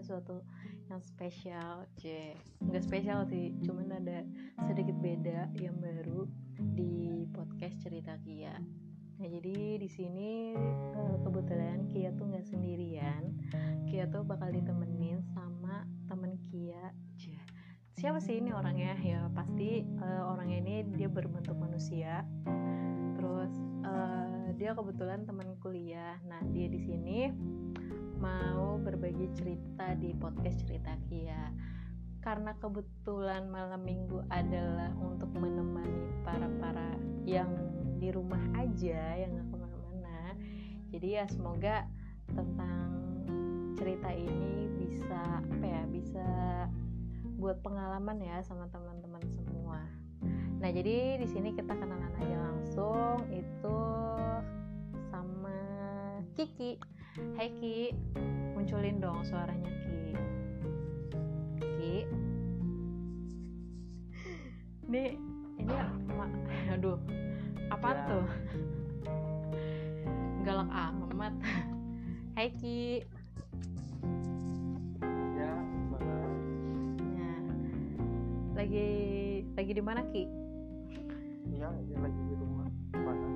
sesuatu yang spesial c. Nggak spesial sih cuman ada sedikit beda yang baru di podcast cerita Kia. Nah jadi di sini eh, kebetulan Kia tuh nggak sendirian. Kia tuh bakal ditemenin sama temen Kia C. siapa sih ini orangnya? Ya pasti uh, orangnya ini dia berbentuk manusia. Terus uh, dia kebetulan teman kuliah. Nah dia di sini mau berbagi cerita di podcast cerita Kia. Karena kebetulan malam minggu adalah untuk menemani para para yang di rumah aja yang nggak ke mana-mana. Jadi ya semoga tentang cerita ini bisa apa ya bisa buat pengalaman ya sama teman-teman semua. Nah jadi di sini kita kenalan aja langsung. Itu sama Kiki Hai Ki, munculin dong suaranya Ki. Ki. Ini ini aduh. Apa ya. tuh? Galak amat. Hai Ki. Ya, mana? Ya. Lagi lagi di mana Ki? Ya, lagi di rumah. Mana?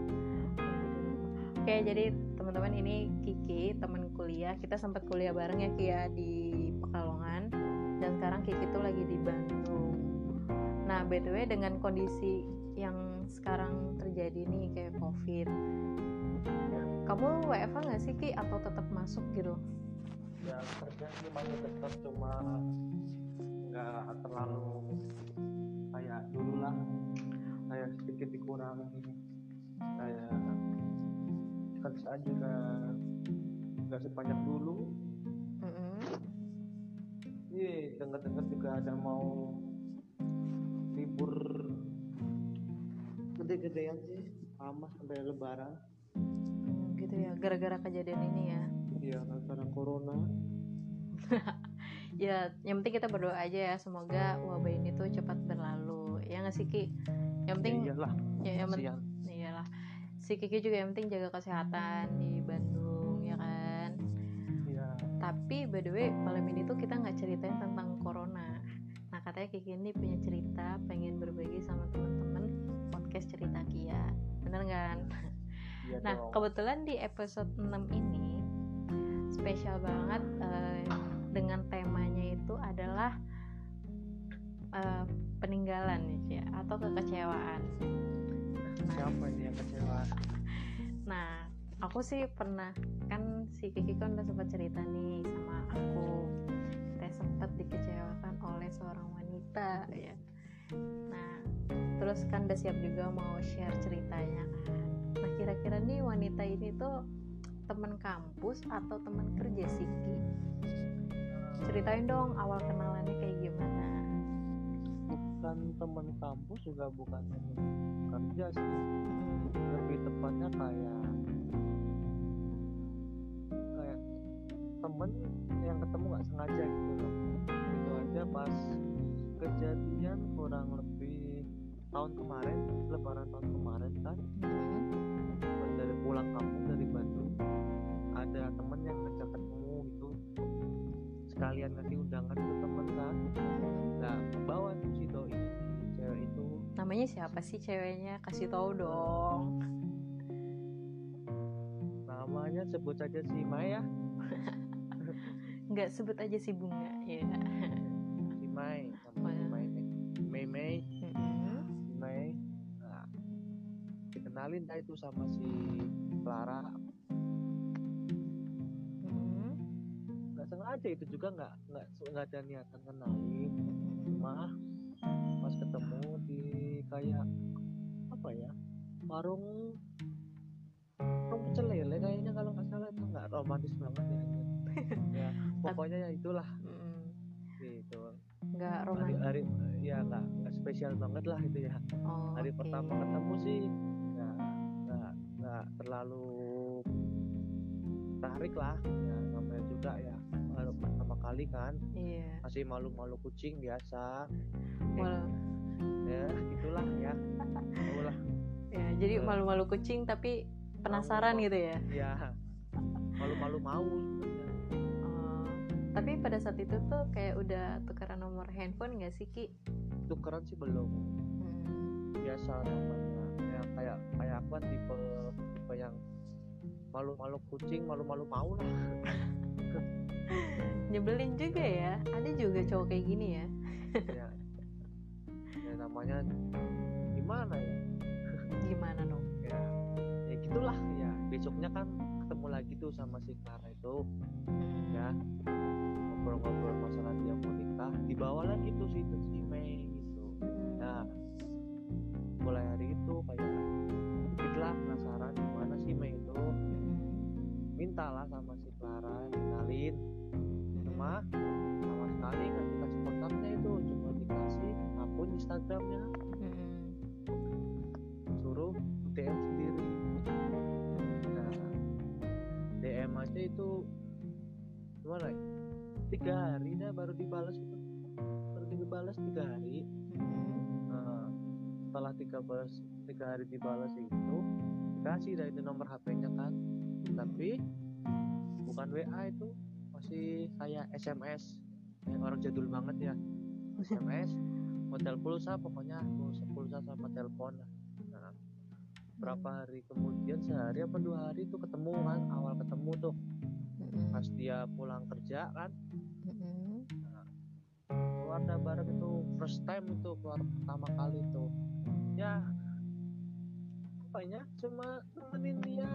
Oke, jadi teman-teman ini Kiki teman kuliah. Kita sempat kuliah bareng ya Kia di Pekalongan. Dan sekarang Kiki tuh lagi di Bandung. Nah btw dengan kondisi yang sekarang terjadi nih kayak covid. Kamu WFH nggak sih Ki? Atau tetap masuk gitu? Ya kerja sih masih tetap cuma nggak terlalu kayak dulu lah. Kayak sedikit dikurangi. Kayak kerjaan juga nggak sebanyak dulu. Mm-hmm. iya dengar-dengar juga ada mau libur. Gede-gedean sih lama sampai lebaran. Hmm, gitu ya gara-gara kejadian ini ya. Iya karena corona. Ya yang penting kita berdoa aja ya semoga wabah ini tuh cepat berlalu. Ya nggak sih ki? Yang penting ya iyalah ya yang penting si Kiki juga yang penting jaga kesehatan di Bandung ya kan? Iya. Tapi by the way malam ini tuh kita nggak ceritain tentang corona. Nah katanya Kiki ini punya cerita pengen berbagi sama teman-teman podcast cerita Kia. Bener kan? Iya nah dong. kebetulan di episode 6 ini spesial banget uh, dengan temanya itu adalah uh, peninggalan ya atau kekecewaan siapa ini yang kecewa? Nah aku sih pernah kan si Kiki kan udah sempat cerita nih sama aku. Saya sempat dikecewakan oleh seorang wanita ya. Nah terus kan udah siap juga mau share ceritanya kan. Nah kira-kira nih wanita ini tuh teman kampus atau teman kerja sih Ki? Ceritain dong awal kenalannya kayak gimana bukan teman kampus juga bukan teman kerja sih. Lebih tepatnya kayak kayak temen yang ketemu nggak sengaja gitu loh. Itu aja pas kejadian kurang lebih tahun kemarin lebaran tahun kemarin kan. Hmm. dari pulang kampung dari Bandung ada temen yang ngajak ketemu gitu. Sekalian ngasih undangan ke temen kan bawa tuh si doi cewek itu namanya siapa sih ceweknya? Kasih tahu dong. Namanya sebut saja si Maya nggak sebut aja si bunga ya. Si Mai Mai Mei Mei. Mm-hmm. si Mai nah, dikenalin dah itu sama si Clara. Nggak sengaja itu juga nggak nggak nggak ada niatan kenalin cuma pas ketemu di kayak apa ya warung warung pecel lele kayaknya kalau nggak salah itu nggak romantis banget ya ya pokoknya ya itulah. Mm. gitu. Nggak romantis. hari, hari ya nggak nggak spesial banget lah itu ya. Oh, hari okay. pertama ketemu sih nggak nggak nggak terlalu tarik lah ya namanya juga ya pertama kali kan. Iya. Masih malu-malu kucing biasa. Mal ya. Gitulah ya. Lah ya jadi malu-malu kucing tapi penasaran malu, gitu ya? Ya malu-malu mau. Sebenarnya oh. tapi pada saat itu tuh kayak udah tukeran nomor handphone gak sih Ki? tukeran sih belum. Hmm. biasa namanya ya kayak kayak aku kan tipe tipe yang malu-malu kucing malu-malu mau lah Nyebelin juga ya. Ada juga cowok kayak gini ya. ya ya namanya gimana ya? Gimana dong? ya ya gitulah. Ya besoknya kan ketemu lagi tuh sama si Clara itu. Hmm. ya. Ngobrol-ngobrol masalah dia mau nikah. Dibawa lagi tuh si si Mei gitu. Nah mulai hari itu kayak dikitlah penasaran gimana sih Mei itu. Hmm. mintalah sama si Clara kenalin cuma sama sekali nggak dikasih kontaknya itu cuma dikasih akun Instagramnya. Hmm. suruh DM sendiri. Nah DM aja itu gimana ya? Tiga hari dah baru dibalas itu. Baru dibalas tiga hari. Hmm. nah, setelah tiga balas tiga hari dibalas itu dikasih dah itu nomor HP-nya kan. Tapi bukan WA itu masih kayak SMS yang orang jadul banget ya. SMS model pulsa pokoknya pulsa pulsa sama telepon nah, berapa hari kemudian sehari apa dua hari itu ketemu kan awal ketemu tuh. Pas dia pulang kerja kan. Hmm. keluar dah bareng itu first time itu keluar pertama kali itu ya apa ya cuma nemenin dia.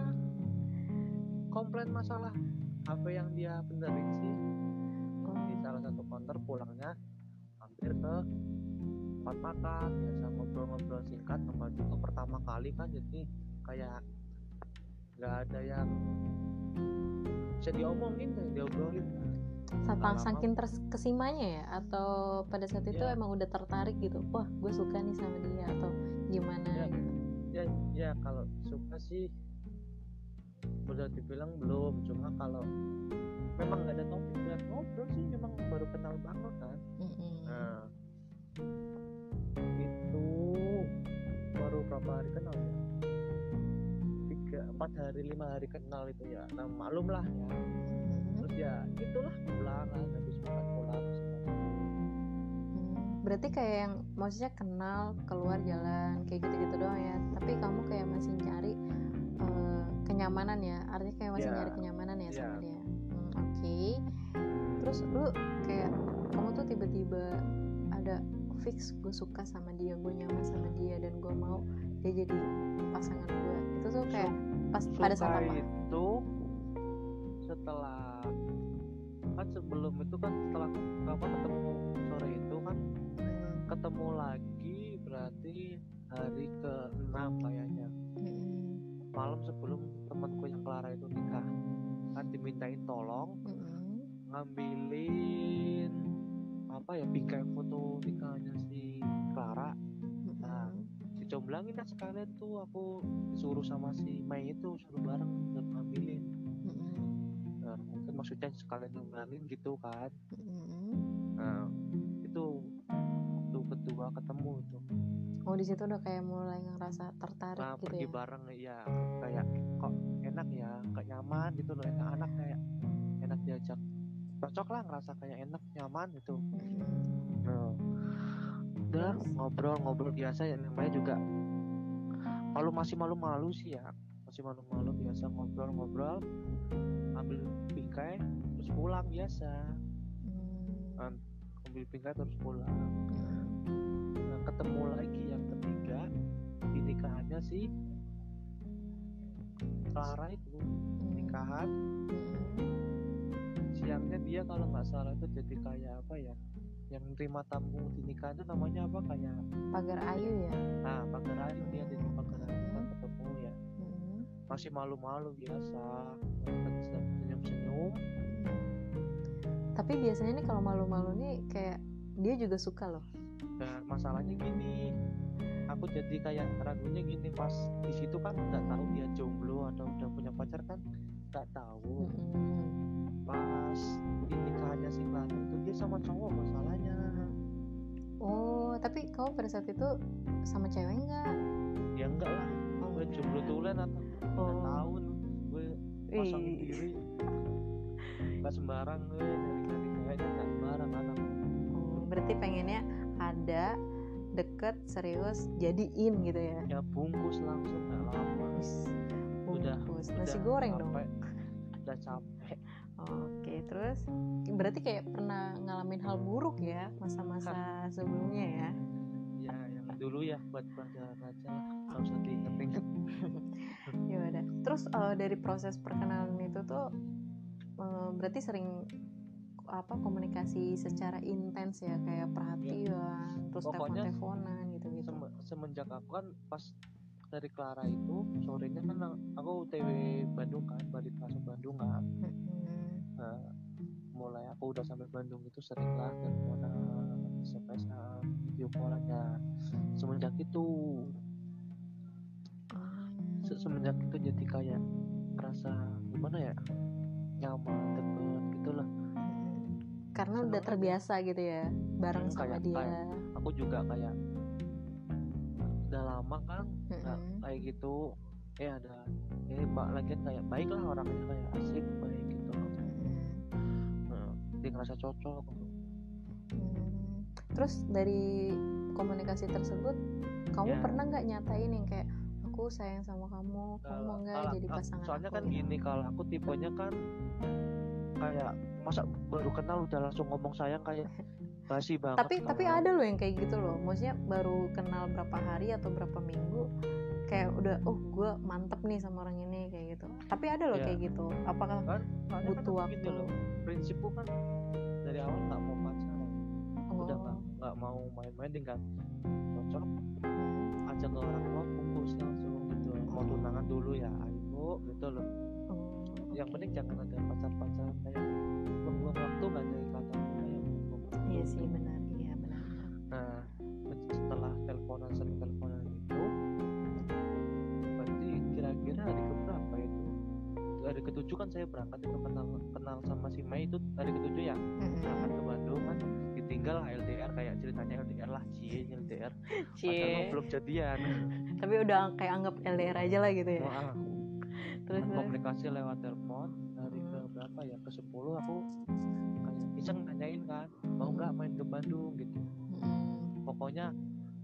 Komplain masalah HP yang dia benerin sih Oh. di salah satu counter pulangnya hampir ke tempat makan biasa ngobrol-ngobrol singkat sama juga pertama kali kan jadi kayak nggak ada yang bisa diomongin dan diobrolin Satang saking terkesimanya ya atau pada saat itu Ya. emang udah tertarik gitu wah gue suka nih sama dia atau gimana Ya. gitu ya ya kalau suka sih udah dibilang belum cuma kalau memang nggak ada topik buat ngobrol sih memang baru kenal banget kan. Nah itu baru berapa hari kenal ya? Tiga empat hari lima hari kenal itu ya. Nah maklum lah ya. Terus ya gitulah pulang kan habis makan pulang berarti kayak yang maksudnya kenal keluar jalan kayak gitu-gitu doang ya. Tapi kamu kayak masih nyari eh, kenyamanan ya artinya kayak masih Ya. nyari kenyamanan ya sama Ya. dia Hmm, oke. Terus lu kayak kamu tuh tiba-tiba ada fix gue suka sama dia gue nyaman sama dia dan gue mau dia jadi pasangan gue itu tuh kayak pas pada saat suka apa? itu setelah kan sebelum itu kan setelah apa ketemu sore itu kan Hmm, ketemu lagi berarti hari ke enam kayaknya malam sebelum temanku yang Clara itu nikah. Kan dimintain tolong hmm, ngambilin apa ya bingkai foto nikahnya si Clara. Nah. dicomblangin kan sekalian tuh aku disuruh sama si Mei itu suruh bareng buat ngambilin. Nah, mungkin maksudnya sekalian ngembalin gitu kan. Nah itu waktu kedua ketemu tuh oh di situ udah kayak mulai ngerasa tertarik nah gitu pergi ya. bareng ya kayak kok enak ya? Kayak nyaman gitu loh. Enak anak kayak enak diajak. Cocok lah ngerasa kayak enak nyaman gitu. Nah, udah Terus? ngobrol-ngobrol biasa ya. Namanya juga kalau masih malu-malu sih ya. Masih malu-malu biasa ngobrol-ngobrol ambil bingkai terus pulang biasa. Hmm, ambil bingkai terus pulang. Nah, ketemu lagi yang ketiga. Di nikahannya si Clara itu. Nikahan siangnya dia kalau nggak salah itu jadi kayak apa ya yang terima tamu di nikahan itu namanya apa? Kayak pagar ayu ya? Nah pagar ayu dia jadi pagar ayu kan ketemu ya. Hmm, masih malu-malu biasa senyum-senyum. Tapi biasanya nih kalau malu-malu nih kayak dia juga suka loh dan masalahnya gini. Aku jadi kayak ragunya gini pas di situ kan nggak tahu dia jomblo atau udah punya pacar kan nggak tahu. Pas di nikahannya si Clara itu dia sama cowok masalahnya. Oh tapi kamu pada saat itu sama cewek nggak? Ya enggak lah. Oh, gue jomblo tulen atau Oh. tahun gue pasang Ih. diri. Nggak sembarang gue dari dari ceweknya nggak sembarang anak Hmm, berarti pengennya ada deket serius jadiin gitu ya. Ya bungkus langsung nggak lama. Wis, Udah, bungkus. nasi Udah goreng dong. capek, udah capek. Oke terus berarti kayak pernah ngalamin hal buruk ya masa-masa sebelumnya ya? Ya yang dulu ya buat pelajaran aja lah nggak usah diinget-inget ya udah. Terus eh, dari proses perkenalan itu tuh eh, berarti sering apa komunikasi secara intens ya kayak perhatian terus Pokoknya telepon-teleponan gitu gitu Sem- semenjak aku kan pas dari Clara itu sorenya kan aku TW Bandung kan balik langsung Bandung kan. Nah, mulai aku udah sampai Bandung itu sering lah teleponan SMS-an video callan ya. Semenjak itu. Se- semenjak itu jadi kayak ngerasa gimana ya? Nyaman deket gitu lah karena Seneng udah aja. terbiasa gitu ya bareng Hmm, sama kayak- dia kayak aku juga kayak udah lama kan nggak Mm-mm. kayak gitu eh ada eh pak lagi kayak baik lah orangnya kayak asik baik gitu nah, dia ngerasa cocok Hmm. terus dari komunikasi tersebut kamu Ya. pernah nggak nyatain yang kayak aku sayang sama kamu kamu mau nggak jadi pasangan soalnya aku kan gitu? gini kalau aku tipenya kan kayak masa baru kenal udah langsung ngomong sayang kayak basi banget tapi tapi ada loh yang kayak gitu loh. Maksudnya baru kenal berapa hari atau berapa minggu kayak udah oh gue mantep nih sama orang ini kayak gitu. Tapi ada loh Ya. kayak gitu. Apakah kan soalnya butuh kan waktu? loh prinsipku kan dari awal nggak mau pacaran. Udah nggak oh. mau main-main tinggal cocok ajak ke orang tua bungkus langsung gitu. Mau tunangan dulu ya ayo gitu loh. oh, yang penting jangan ada pacar-pacaran kayak buang-buang waktu nggak ada ikatan kayak waktu. iya sih benar. Iya benar. Nah setelah teleponan sering teleponan itu berarti kira-kira hari keberapa itu? Hari ketujuh kan saya berangkat itu kenal kenal sama si Mei itu hari ketujuh ya? Berangkat ke Bandung kan ditinggal LDR kayak ceritanya LDR lah cie LDR Cie. belum jadian. Tapi udah kayak anggap LDR aja lah gitu ya. Wah, terus komunikasi lewat telepon hari ke berapa ya? Ke 10 aku kayak iseng nanyain kan mau nggak main ke Bandung? gitu. Mm-mm. pokoknya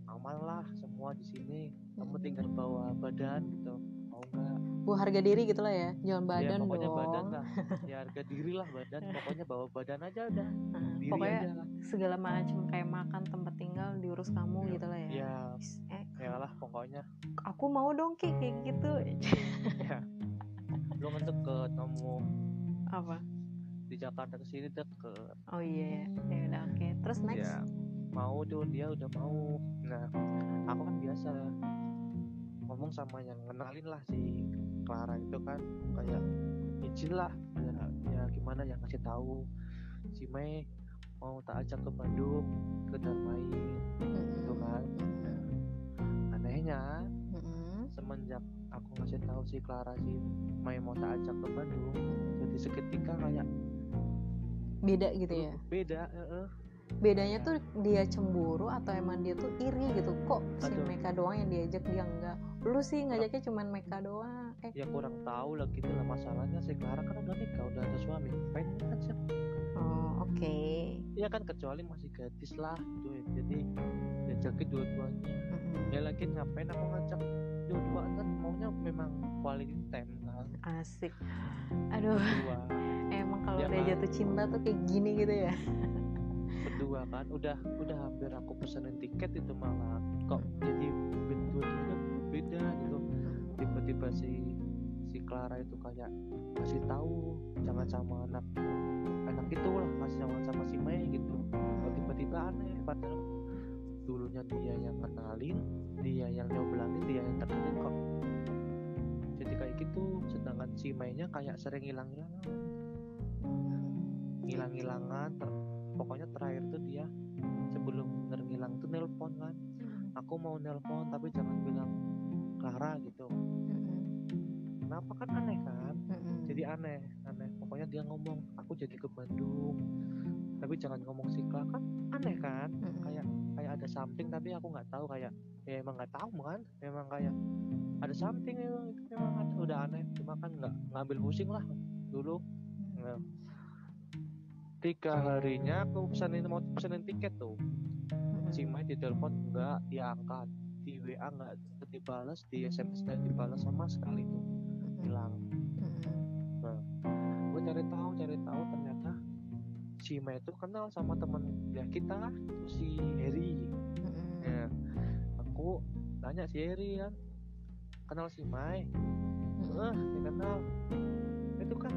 aman lah semua di sini. Kamu tinggal bawa badan gitu. Mau nggak? Bu harga diri gitu lah ya? Jangan ya badan pokoknya dong. badan lah. Ya harga diri lah badan. Pokoknya bawa badan aja udah. Nah, diri pokoknya aja lah. segala macam kayak makan tempat tinggal diurus kamu Ya, gitu lah ya. Ya Is, eh. Ya lah pokoknya. Aku mau dong kayak gitu lu kan deket kamu apa? di Jakarta ke sini deket oh iya ya udah oke. Terus next? Ya mau tuh dia udah mau. Nah aku kan biasa ngomong sama yang kenalin lah si Clara itu kan. Kayak izin lah. Ya, ya gimana ya? Ngasih tahu. Si Mei mau tak ajak ke Bandung sekedar main gitu kan. Anehnya semenjak aku ngasih tahu si Clara si Mei mau tak ajak ke Bandung jadi seketika kayak beda gitu ya? beda heeh. bedanya tuh dia cemburu atau emang dia tuh iri gitu? Kok si Aduh. Meka doang yang diajak dia enggak? Lu sih ngajaknya cuman Meka doang eh. Ya kurang tahu lah gitu lah masalahnya. Si Clara kan udah nikah udah ada suami. Pengen ngajak oh oke. Ya kan kecuali masih gadis lah gitu ya. jadi diajakin dua-duanya. Ya lagi ngapain aku ngajak dua-duaan kan maunya memang quality time kan. Asik. Aduh. Berdua. Emang kalau Ya udah kan? jatuh cinta tuh kayak gini gitu ya? Berdua kan udah udah hampir aku pesenin tiket itu malah. Kok jadi be- dua-duanya beda gitu. Tiba-tiba si si Clara itu kayak kasih tahu jangan sama anak anak itu lah kasih sama sama si Mei gitu. Tiba-tiba aneh padahal dulunya dia yang kenalin dia yang nyoblangin dia yang tekenin kok. Jadi kayak gitu sedangkan si Mei-nya kayak sering hilang-hilangan. Hilang-hilangan ter- pokoknya terakhir tuh dia sebelum bener ngilang tuh nelpon kan. Aku mau nelpon tapi jangan bilang Clara gitu. Kenapa? Kan aneh kan? Jadi aneh aneh. Pokoknya dia ngomong aku jadi ke Bandung tapi jangan ngomong si Clara kan aneh kan? Kayak kayak ada something tapi aku nggak tahu kayak ya emang nggak tahu kan memang kayak ada something memang itu memang ada, udah aneh. Cuma kan nggak ngambil pusing lah dulu. Nah, tiga harinya aku pesanin mau pesanin tiket tuh. Mm-mm. si Mai ditelepon enggak diangkat di WA enggak dibalas di SMS enggak dibalas sama sekali tuh. Hilang. Mm-mm. gue cari tahu cari tahu ternyata si Mai itu kenal sama teman ya kita si Heri Mm-mm. ya aku tanya si Heri kan kenal si Mai? Mm-mm. eh dia kenal. Itu kan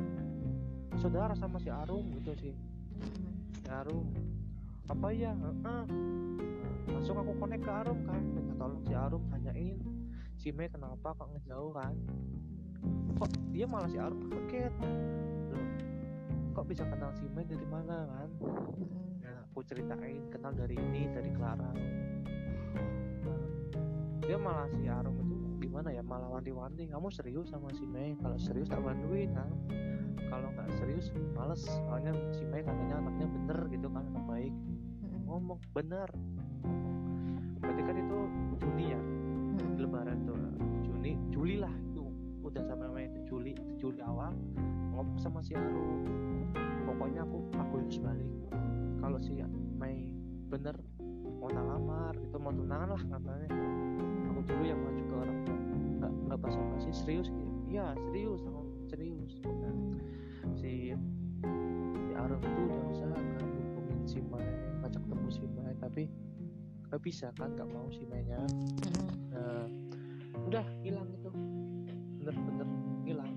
saudara sama si Arum gitu sih. Si Arum. Apa ya Heeh. langsung aku connect ke Arum kan minta tolong si Arum tanyain si Mei kenapa kok ngejauh kan? Kok dia malah si Arum kaget bisa kenal si Mei dari mana kan? Mm-mm. ya, aku ceritain kenal dari ini dari Clara. Nah, dia malah si Arum itu gimana ya malah wanti-wanti. Kamu serius sama si Mei kalau serius tak bantuin kan? Kalau nggak serius males. Soalnya si Mei katanya anaknya bener gitu kan anak baik. Ngomong bener. Berarti kan itu Juni ya? Lebaran tuh. Juni Juli lah udah sampai Mei itu Juli Juli awal. Ngomong sama si Arum pokoknya aku aku harus balik. Kalau si Mei bener mau tak lamar gitu mau tunangan lah katanya. Aku dulu yang maju ke orang tua. Nggak nggak basa basi serius gitu. Iya serius aku serius. Nah, si si Arum itu udah usaha kan hubungin si Mai ngajak ketemu si Mai tapi nggak bisa kan nggak mau si Mai nya Mm-mm. nah, udah hilang itu bener-bener hilang.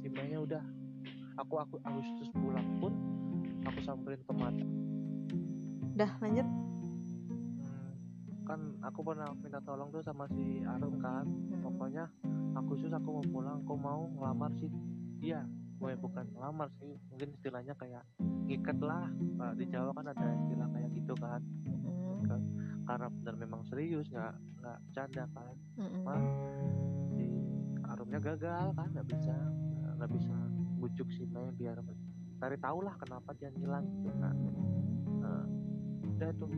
Si udah aku aku Agustus pulang pun aku samperin ke mata. Dah lanjut. Hmm, kan aku pernah minta tolong tuh sama si Arum kan. Mm-mm. pokoknya Agustus aku mau pulang aku mau ngelamar sih dia gue bukan ngelamar sih mungkin istilahnya kayak ngikat lah. Nah, di Jawa kan ada istilah kayak gitu kan. Mm-mm. karena benar memang serius nggak nggak bercanda kan. Si Arumnya gagal kan nggak bisa nggak- bisa bujuk si Mei biar cari tahu lah kenapa dia ngilang gitu kan. Nah, udah tuh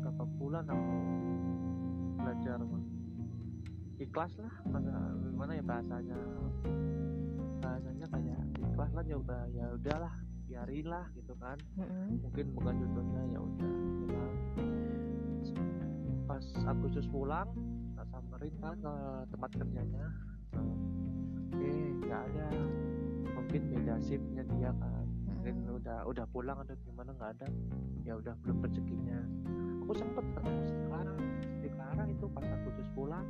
berapa bulan aku belajar ikhlas lah pada gimana ya bahasanya bahasanya kayak ikhlas lah coba ya udahlah biarin lah gitu kan. Mm-mm. mungkin bukan jodohnya ya udah pas Agustus pulang tak samperin kan ke tempat kerjanya Nah, eh nggak ada. Mungkin beda shiftnya dia kan. Mungkin Mm-mm. udah udah pulang atau gimana nggak ada. Ya udah belum rezekinya. Aku sempet ketemu Clara si Clara itu pas Agustus pulang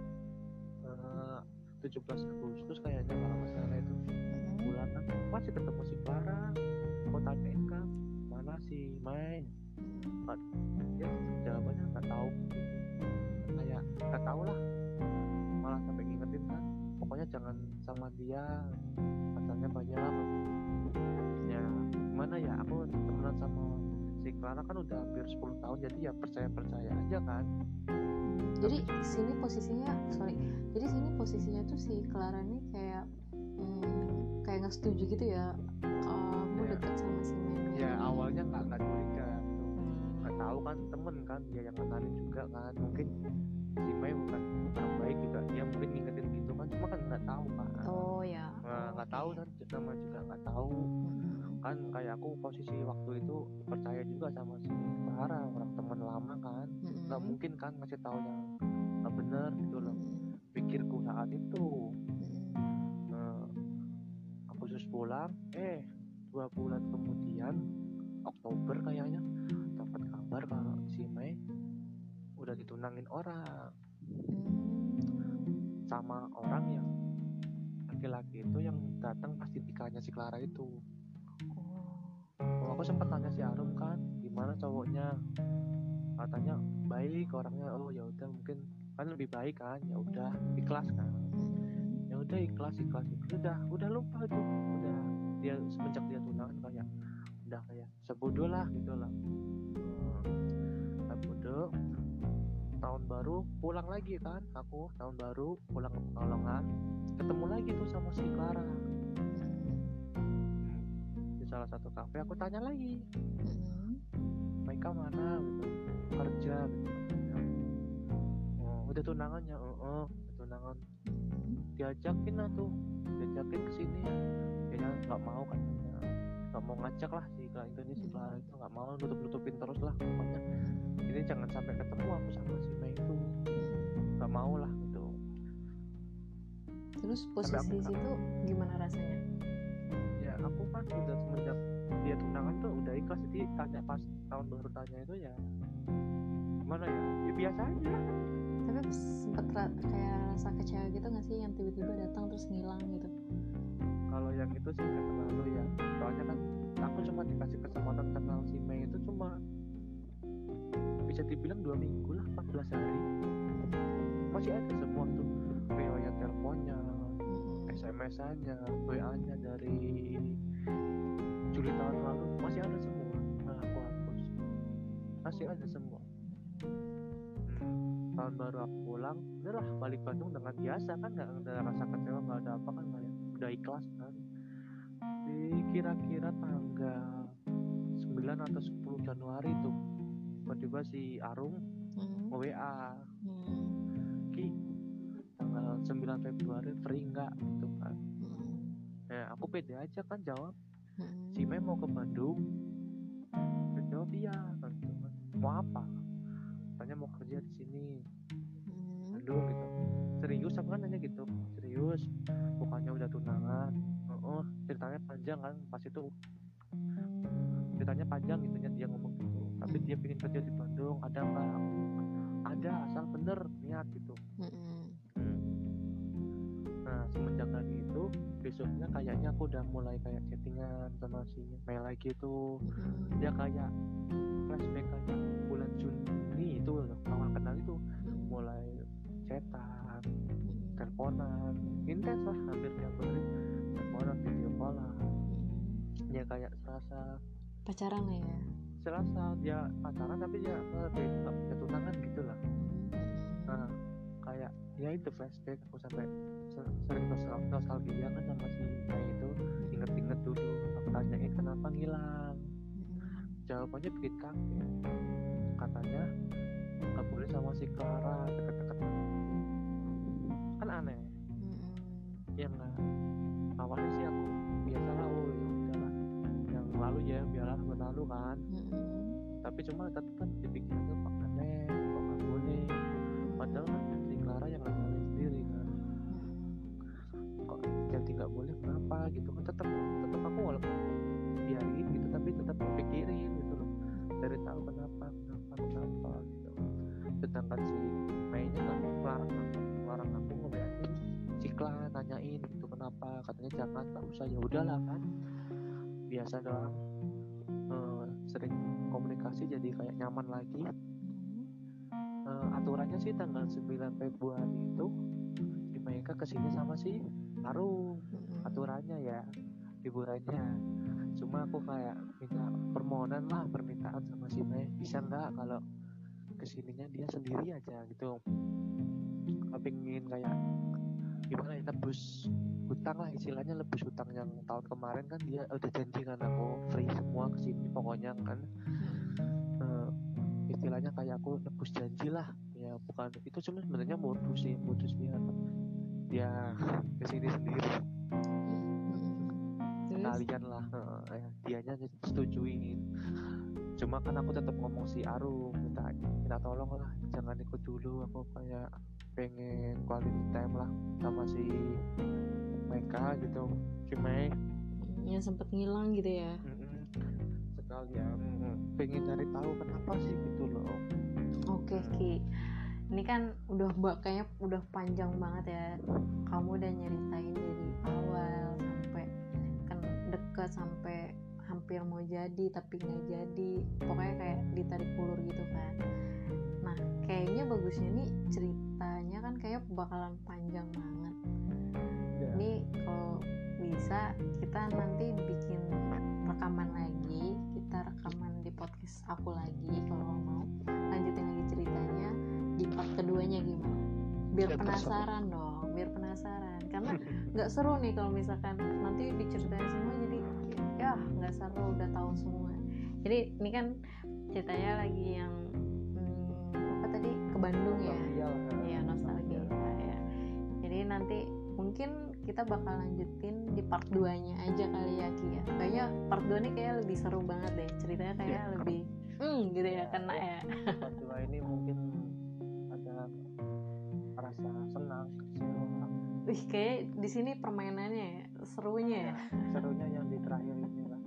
eh, 17 Agustus kayaknya kalau nggak salah itu. Mm-mm. bulan kan masih ketemu si Clara. Aku tanyain kan mana si Mai dia jawabannya nggak tahu. Kayak nggak tahu lah. Malah sampai ngingetin kan pokoknya jangan sama dia katanya banyak ya gimana ya aku temenan sama si Clara kan udah hampir 10 tahun jadi ya percaya percaya aja kan Jadi sini posisinya sorry. Jadi sini posisinya tuh si Clara nih kayak hmm, kayak nggak setuju gitu ya. Kamu Iya. dekat sama si Mei. ya awalnya nggak nggak curiga gitu. Hmm. nggak tahu kan temen kan dia yang kenalin juga kan mungkin si Mai bukan orang baik juga dia mungkin ngingetin cuma kan nggak tahu kan Oh ya. Nah, nggak tahu kan nama juga nggak tahu. Kan kayak aku posisi waktu itu percaya juga sama si Clara orang teman lama kan. Nggak mungkin kan ngasih tahu yang nggak bener gitu loh. Pikirku saat itu. Nah, Agustus pulang eh dua bulan kemudian Oktober kayaknya dapat kabar kalau si Mei udah ditunangin orang. Mm. Sama orang yang laki-laki itu yang datang pasti nikahnya si Clara itu. Oh. Aku sempat tanya si Arum kan gimana cowoknya? Katanya baik orangnya oh ya udah mungkin kan lebih baik kan? Ya udah ikhlas kan? Ya udah ikhlas ikhlas. Udah udah lupa tuh. Udah dia semenjak dia tunangan kayak udah kayak sebodoh lah gitu lah. Hmm, sebodoh tahun baru pulang lagi kan aku tahun baru pulang ke Pekalongan ketemu lagi tuh sama si Clara. Di salah satu kafe aku tanya lagi. Mm-mm. mereka mana gitu kerja gitu. Oh, udah tunangannya oh, oh udah tunangan. Diajakin lah tuh diajakin ke sini. Dia nggak mau katanya nggak nggak mau ngajak lah si Clara itu si Clara itu nggak mau nutup nutupin terus lah pokoknya ini jangan sampai ketemu aku sama si Mei itu. Nggak mau lah gitu. Terus posisi aku- situ gimana rasanya? Ya aku kan udah semenjak dia tunangan tuh udah ikhlas. Jadi tanya pas tahun baru tanya itu ya gimana ya? Ya biasa aja. Tapi sempet ra- kayak rasa kecewa gitu nggak sih yang tiba-tiba datang terus ngilang gitu? Kalau yang itu sih nggak terlalu ya. Soalnya kan aku cuma dikasih kesempatan kenal si Mei itu cuma bisa dibilang dua minggu lah 14 hari. Masih ada semua tuh. Riwayat teleponnya SMS-nya WA-nya dari Juli tahun lalu. Masih ada semua. Nah aku hapus. Masih ada semua. Hmm, tahun baru aku pulang udahlah balik Bandung dengan biasa kan nggak ada rasa kecewa nggak ada apa kan udah ikhlas kan. Di kira-kira tanggal 9 atau 10 Januari tuh tiba-tiba si Arung Hmm. WA Hmm. Ki tanggal 9 Februari free nggak gitu kan Hmm. ya aku pede aja kan jawab Hmm. si Mei mau ke Bandung Dia jawab iya kan gitu kan. mau apa tanya mau kerja di sini Hmm. Bandung gitu serius apa kan nanya gitu serius bukannya udah tunangan oh ceritanya panjang kan pas itu ceritanya panjang gitu dia ngomong tapi dia pengen kerja di Bandung ada nggak ada asal bener niat gitu. Hmm. Nah semenjak hari itu besoknya kayaknya aku udah mulai kayak chattingan sama si Mei lagi tuh Hmm. dia kayak flashback kayak bulan Juni itu loh awal kenal itu. Mulai chatan teleponan intens lah hampir tiap hari. Teleponan video callan ya kayak serasa pacaran lah ya serasa dia pacaran tapi dia lebih nggak punya tunangan gitu lah nah kayak ya itu flashback aku sampai se- sering nostal- nostalgia kan sama si Mei itu. Inget-inget dulu aku tanyain kenapa ngilang? Jawabannya bikin kaget katanya nggak boleh sama si Clara deket-deket. Kan aneh. Ya enggak awalnya sih aku biasa lah lalu ya biarlah berlalu kan. Tapi cuma tetap kan dipikirannya kok aneh kok nggak boleh? Padahal kan si Clara yang ngajarin sendiri kan. Kok jadi nggak boleh kenapa gitu kan? Tetap tetap aku walaupun biarin gitu tapi tetap pikirin gitu loh. Dari tahu kenapa kenapa kenapa gitu. Sedangkan si Mei-nya nggak larang aku larang aku ngebiarin Cikla nanyain gitu kenapa? Katanya jangan nggak usah. Ya udahlah kan biasa doang. Eh, sering komunikasi jadi kayak nyaman lagi. Eh, aturannya sih tanggal 9 Februari itu si Maika ke sini sama si Arum aturannya ya liburannya cuma aku kayak minta permohonan lah permintaan sama si Mei bisa nggak kalau ke sininya dia sendiri aja gitu. Aku pengen kayak gimana ya tebus hutang lah istilahnya lebus hutang yang tahun kemarin kan dia udah janji kan aku free semua ke sini pokoknya kan. Eh, istilahnya kayak aku nebus janji lah. Ya bukan itu cuma sebenarnya modus sih modus biar dia ke sini sendiri. Terus? Kalian lah ya, dianya setujuin. Cuma kan aku tetap ngomong si Arum minta minta tolong lah jangan ikut dulu aku kayak pengen quality time lah sama si mereka gitu si Mei yang sempet ngilang gitu ya sekalian mm, pengen cari tahu kenapa sih gitu loh Oke Ki, ini kan udah mbak kayaknya udah panjang banget ya. Kamu udah nyeritain dari awal sampai kan deket sampai hampir mau jadi tapi nggak jadi. Pokoknya kayak ditarik ulur gitu kan. Nah kayaknya bagusnya nih ceritanya kan kayak bakalan panjang banget. Ya. Ini kalau bisa kita nanti bikin rekaman lagi, kita rekaman di podcast aku lagi kalau mau lanjutin lagi ceritanya di part keduanya gimana biar terserah. penasaran dong biar penasaran karena nggak seru nih kalau misalkan nanti diceritain semua jadi ya nggak seru udah tahu semua jadi ini kan ceritanya lagi yang tadi ke Bandung ya Nostalgia lah. Iya nostalgia ya. Jadi nanti mungkin kita bakal lanjutin di part 2 nya aja kali ya Ki ya kayaknya part 2 nih kayak lebih seru banget deh ceritanya kayak Iya. lebih hmm gitu ya Iya, kena iya. ya part dua ini mungkin ada rasa senang Wih kayak di sini permainannya ya serunya ya serunya yang di terakhir ini lah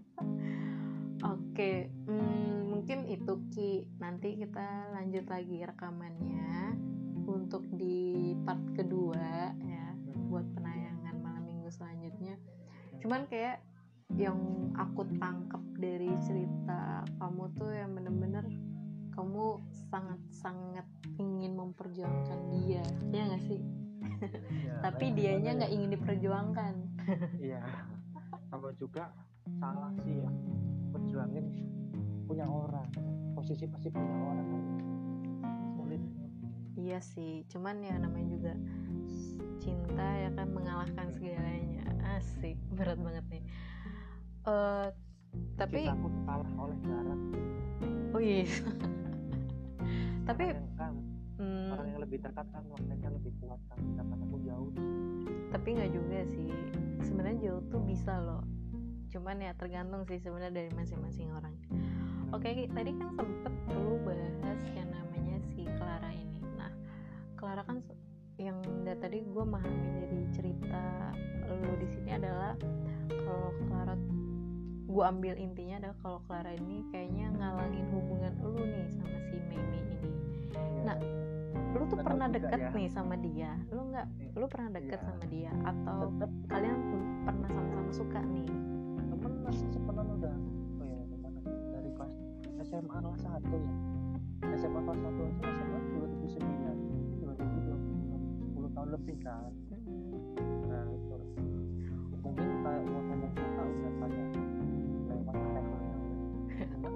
Oke, hmm, mungkin itu Ki. Nanti kita lanjut lagi rekamannya untuk di part kedua ya, buat penayangan malam minggu selanjutnya. Cuman kayak yang aku tangkap dari cerita kamu tuh yang bener-bener kamu sangat-sangat ingin memperjuangkan dia, ya nggak sih? Ya, Tapi dianya nggak ingin diperjuangkan. ya? iya sama juga salah sih ya perjuangin punya orang posisi pasti punya orang kan sulit Iya sih, cuman ya namanya juga cinta ya kan mengalahkan segalanya. Asik, berat banget nih. Eh tapi kita takut kalah oleh jarak oh iya. tapi orang yang kan hmm, orang yang lebih dekat kan magnetnya lebih kuat kan sedangkan aku jauh tapi nggak juga sih. Sebenarnya jauh tuh bisa loh. Cuman ya tergantung sih sebenarnya dari masing-masing orang. Oke, tadi kan sempet dulu bahas yang namanya si Clara ini. Nah, Clara kan yang dari tadi gue memahami dari cerita lo di sini adalah kalau Clara gue ambil intinya adalah kalau Clara ini kayaknya ngalangin hubungan lu nih sama si Mimi ini. Nah, lu tuh pernah deket ya. nih sama dia. Lu nggak? Lu pernah deket Iya. sama dia atau tetap kalian pernah sama-sama suka nih? temen masih sepenuhnya udah SMA kelas satu ya SMA kelas satu aja SMA 2009 2020 10 tahun lebih kan nah itu mungkin kayak mau ngomong suka udah kayak lewat levelnya Cuman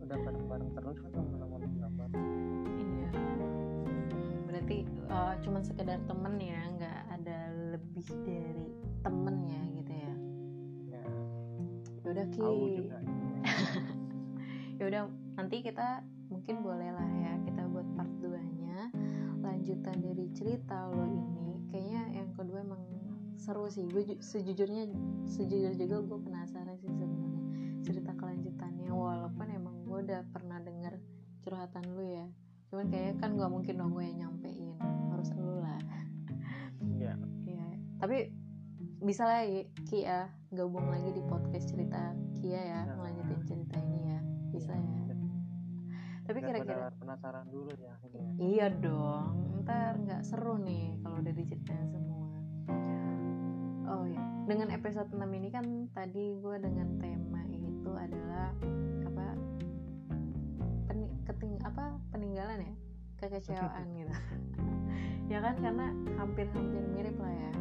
udah bareng-bareng terus kan teman-teman gambar Iya. Berarti uh, cuman sekedar temen ya, nggak ada lebih dari temen ya gitu ya. ya Yaudah Ki. juga Yaudah nanti kita mungkin boleh lah ya kita buat part 2 nya lanjutan dari cerita lo ini. Kayaknya yang kedua emang seru sih. Gue ju- sejujurnya sejujur juga gue penasaran sih sebenarnya cerita kelanjutannya. Walaupun emang gue udah pernah denger curhatan lu ya. Cuman kayaknya kan gak mungkin dong gue yang nyampein. Harus lu lah. ya Iya, tapi bisa lah ya, Ki ya gabung lagi di podcast cerita Kia ya, Bisa. ngelanjutin cerita ini ya, bisa ya. Tapi kira-kira, penasaran dulu ya ya. iya dong, ntar nggak seru nih kalau udah diceritain semua. Oh ya, dengan episode 6 ini kan tadi gue dengan tema itu adalah apa? Peni, keting, apa peninggalan ya, kekecewaan gitu. ya kan karena hampir-hampir mirip lah ya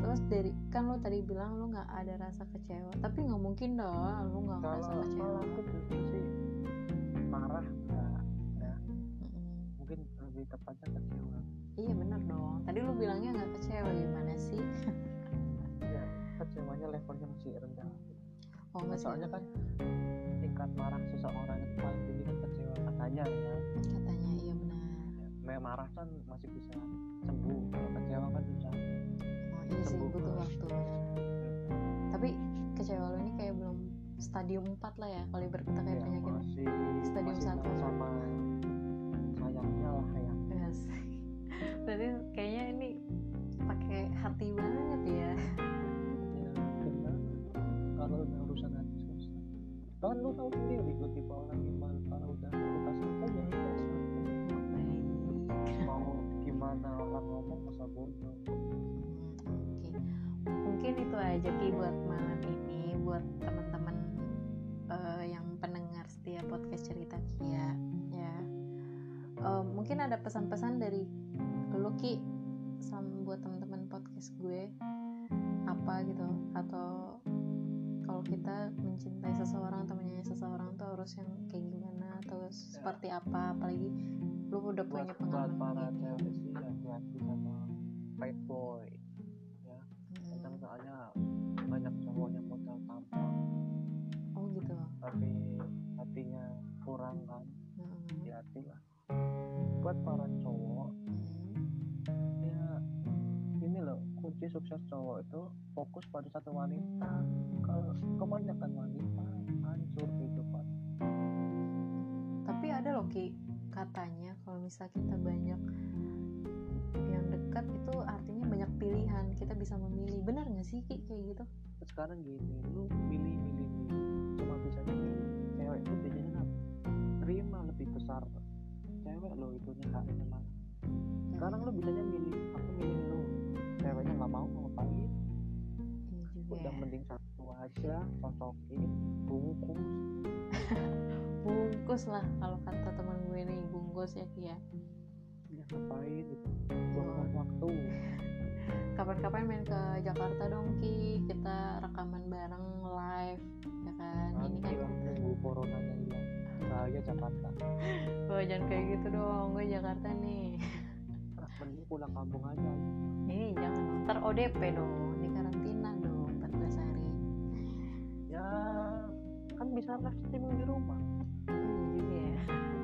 terus dari kan lo tadi bilang lo nggak ada rasa kecewa. Tapi nggak mungkin dong lo nggak kalau kecewa aku justru sih marah enggak ya Mm-mm. mungkin lebih tepatnya kecewa. Iya bener dong. Tadi lo bilangnya nggak kecewa gimana sih? Ya kecewanya levelnya masih rendah. Oh nggak soalnya kan tingkat marah seseorang itu paling tinggi kan kecewa katanya ya. Katanya iya benar. Ya, marah kan masih bisa sembuh. Kalau kecewa kan iya sih butuh waktu. Tapi kecewa lo ini kayak belum stadium 4 lah ya kalau kita kayak ya, penyakit masih stadium masih satu. sama sayangnya lah ya. Yes. berarti kayaknya ini pakai hati banget ya. Ya kalau udah urusan hati susah. Kan lu tahu sendiri gue tipe orang gimana kalau udah ya udah sampai baik. Mau gimana orang ngomong masa bodoh mungkin itu aja Ki buat malam ini buat teman-teman eh, yang pendengar setia podcast cerita Kia ya. Eh, mungkin ada pesan-pesan dari lu Ki sama buat teman-teman podcast gue apa gitu atau kalau kita mencintai seseorang atau menyayangi seseorang tuh harus yang kayak gimana atau seperti apa apalagi lu udah buat punya buat pengalaman para begini. cewek sih hati-hati sama bad boy soalnya banyak cowok yang modal tampang. Oh gitu. Tapi hatinya kurang kan Hmm. hati-hati lah. Buat para cowok Hmm. ya ini kunci sukses cowok itu fokus pada satu wanita. Kalau kebanyakan wanita hancur kehidupan. Tapi ada loh ki katanya kalau misal kita banyak yang dekat itu artinya banyak pilihan kita bisa memilih. Benar nggak sih ki kayak gitu? Sekarang gini lu milih milih milih. Cuma bisa milih cewek itu biasanya apa terima lebih besar. Cewek lo itu nyekaknya malah sekarang lu bisanya milih aku milih lu. Ceweknya nggak mau ngapain? Iya udah ya. mending satu aja cocokin bungkus. Bungkus lah kalau kata teman gue nih bungkus ya ki ya ngapain gitu buang waktu. Kapan-kapan main ke Jakarta dong ki. Kita rekaman bareng live ya kan? Ini nanti kan lah tunggu coronanya hilang. Saya Jakarta. Wah, jangan kayak gitu dong. Gue Jakarta nih. Nah, mending pulang kampung aja. Ini jangan. Ntar ODP dong. Di karantina dong 14 hari. Ya kan bisa live streaming di rumah. Hmm, juga ya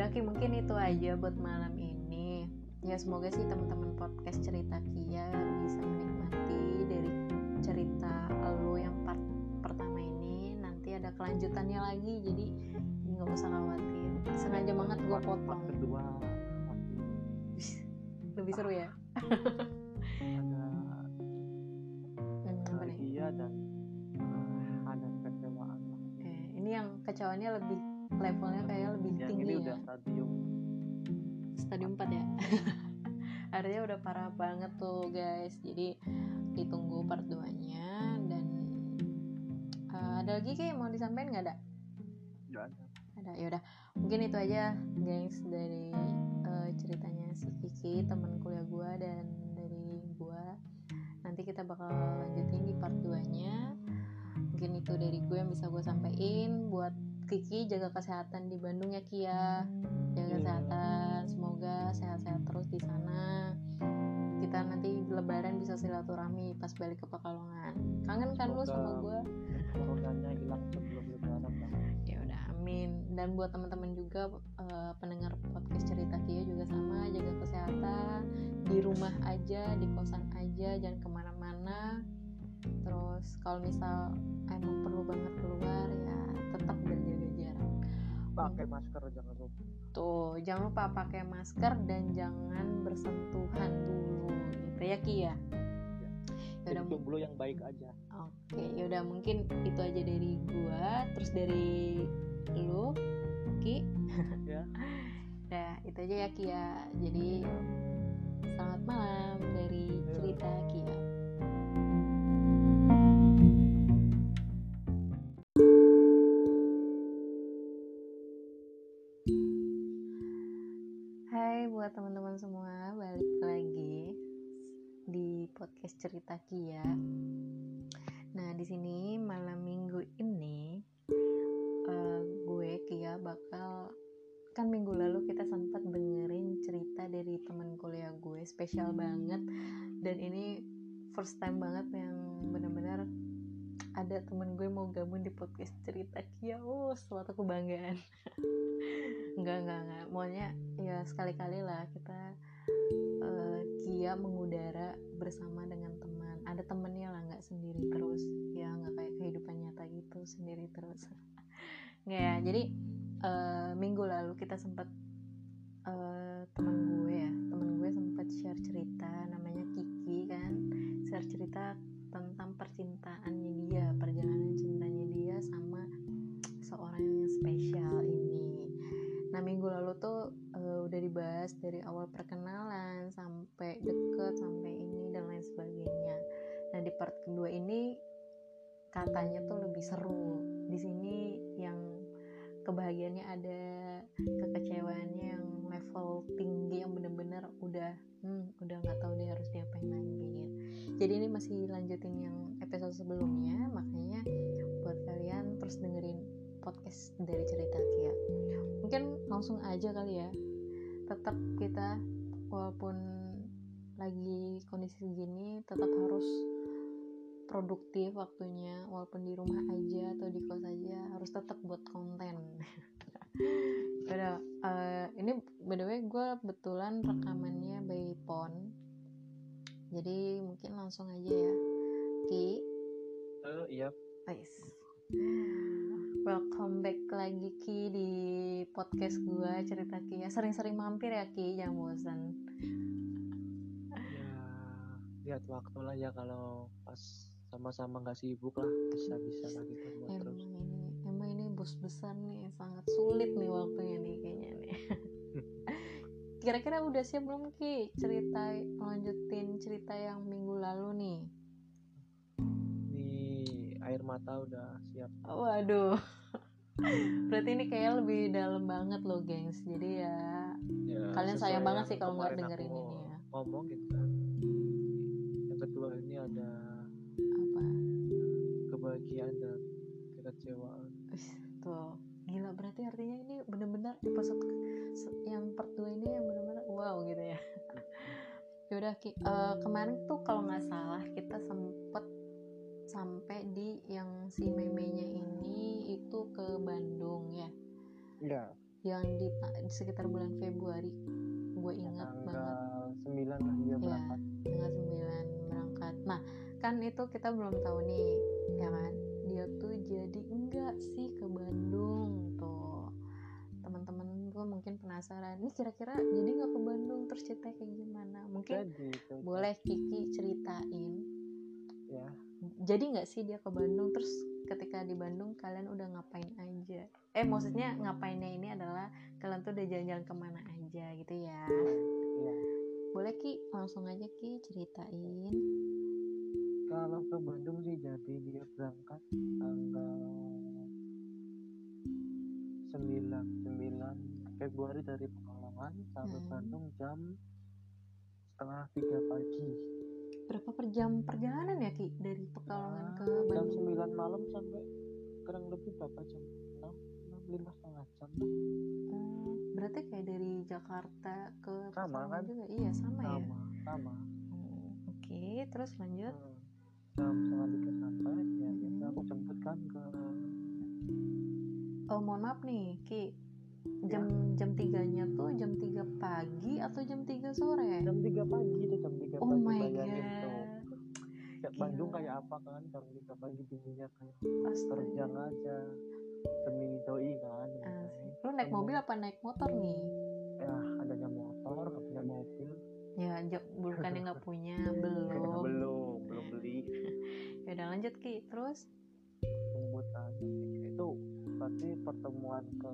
yaudah ki mungkin itu aja buat malam ini. Ya semoga sih teman-teman podcast cerita Kia bisa menikmati dari cerita lo yang part pertama ini. Nanti ada kelanjutannya lagi jadi nggak usah khawatir. Sengaja banget gue part potong. kedua. Lebih seru ya? Ada bahagia dan ah, ada kecewaan Eh, ini yang kecewanya lebih levelnya kayak lebih yang tinggi ini ya. udah stadium. Stadium 4 ya? Artinya udah parah banget tuh guys. Jadi ditunggu part 2 nya dan eh, ada lagi kayak mau disampaikan nggak ada nggak ada. Ada. Yaudah mungkin itu aja guys dari eh, ceritanya si Kiki teman kuliah gua dan dari gua. Nanti kita bakal lanjutin di part 2 nya mungkin itu dari gue yang bisa gue sampaikan buat Kiki jaga kesehatan di Bandung ya Kia jaga Iya. kesehatan semoga sehat-sehat terus di sana. Kita nanti lebaran bisa silaturahmi pas balik ke Pekalongan. Kangen kan lu sama gue coronanya hilang sebelum lebaran ya udah amin. Dan buat teman-teman juga eh, pendengar podcast cerita Kia juga sama jaga kesehatan. Di rumah aja di kosan aja jangan ke mana-mana. Terus kalau misal emang perlu banget keluar ya tetap jarak pakai masker jangan lupa. Tuh jangan lupa pakai masker dan jangan bersentuhan dulu gitu ya Ki ya? Yaudah, jomblo yang baik aja. Oke, yaudah mungkin itu aja dari gua, terus dari lu, Ki. ya. Nah, itu aja ya Ki ya. Jadi selamat malam dari cerita Ki cerita Kia. Nah, di sini malam minggu ini eh, gue Kia bakal kan minggu lalu kita sempat dengerin cerita dari teman kuliah gue spesial banget. Dan ini first time banget yang benar-benar ada temen gue mau gabung di podcast cerita Kia. Oh suatu kebanggaan enggak enggak enggak maunya ya sekali-kali lah kita eh, Kia mengudara bersama dengan teman. Ada temennya lah nggak sendiri terus. Ya nggak kayak kehidupan nyata gitu sendiri terus. Nggak ya? Jadi eh, minggu lalu kita sempat eh, teman gue ya teman gue sempat share cerita namanya Kiki kan. Share cerita tentang percintaannya dia perjalanan cintanya dia sama seorang yang spesial ini. Nah minggu lalu tuh eh, udah dibahas dari awal perkenalan sampai deket sampai ini dan lain sebagainya. Nah di part kedua ini katanya tuh lebih seru. Di sini yang kebahagiaannya ada kekecewaannya yang level tinggi yang bener-bener udah hmm, udah nggak tahu dia harus diapain lagi. Jadi ini masih lanjutin yang episode sebelumnya makanya buat kalian terus dengerin podcast dari cerita Kia. Mungkin langsung aja kali ya tetap kita walaupun lagi kondisi gini tetap harus produktif waktunya walaupun di rumah aja atau di kos aja harus tetap buat konten. Udah, eh, ini by the way gue betulan rekamannya by phone. Jadi mungkin langsung aja ya. Ki? Eh, iya. Guys, welcome back lagi Ki di podcast gua cerita Ki. Ya sering-sering mampir ya Ki jangan bosan ya lihat waktu lah ya kalau pas sama-sama nggak sibuk lah bisa-bisa lah kita buat emang terus. ini emang ini bos besar nih sangat sulit nih waktunya nih kayaknya nih. Kira-kira udah siap belum Ki cerita lanjutin cerita yang minggu lalu nih air mata udah siap. Waduh. Berarti ini kayak lebih dalam banget loh gengs. Jadi ya ya, Kalian sayang banget sih kalau nggak dengerin ini ya. ngomongin kan. Yang kedua ini ada apa? kebahagiaan dan kekecewaan. Tuh. Gila berarti artinya ini bener-bener episode se- yang part 2 ini yang bener-bener wow gitu ya. Yaudah Ki, eh, kemarin tuh kalau nggak salah kita sempet sampai di yang si memenya ini itu ke Bandung ya ya yang di, sekitar bulan Februari gue ingat banget tanggal 9 lah dia Ya, berangkat tanggal 9 berangkat. Nah, kan itu kita belum tahu nih, ya kan? Dia tuh jadi enggak sih ke Bandung tuh. Teman-teman gue mungkin penasaran, nih kira-kira jadi nggak ke Bandung terus ceritanya kayak gimana? Mungkin jadi boleh Kiki ceritain. ya Jadi nggak sih dia ke Bandung terus ketika di Bandung kalian udah ngapain aja? Eh maksudnya ngapainnya ini adalah kalian tuh udah jalan-jalan ke mana aja gitu ya? ya Boleh Ki, langsung aja Ki ceritain. kalau ke Bandung sih jadi dia berangkat tanggal 9 9 Februari dari Pekalongan sampai Hmm. Bandung jam setengah tiga pagi Berapa per jam perjalanan ya Ki dari Pekalongan ke Nah, jam Bandung? 9 malam sampai kurang lebih berapa jam 6 6 lima setengah jam. Oh, berarti kayak dari Jakarta ke Sama, Pekalongan kan? juga? Iya sama, ya. sama sama Oh, Oke, terus lanjut. Hmm. jam setengah tiga sampai ya Hmm. aku jemput kan ke Oh mohon maaf nih Ki, jam jam tiganya tuh jam 3 pagi atau jam 3 sore? jam 3 pagi itu jam 3 Oh pagi my bayangin tuh god, Kayak. Bandung kayak apa kan jam 3 pagi dinginnya kayak terjang aja demi doi kan Asik. Lu naik mobil apa naik motor nih? ya adanya motor nggak punya mobil Ya, ja- bukannya nggak punya, belum. belum belum beli Ya udah lanjut Ki, terus? aja itu berarti pertemuan ke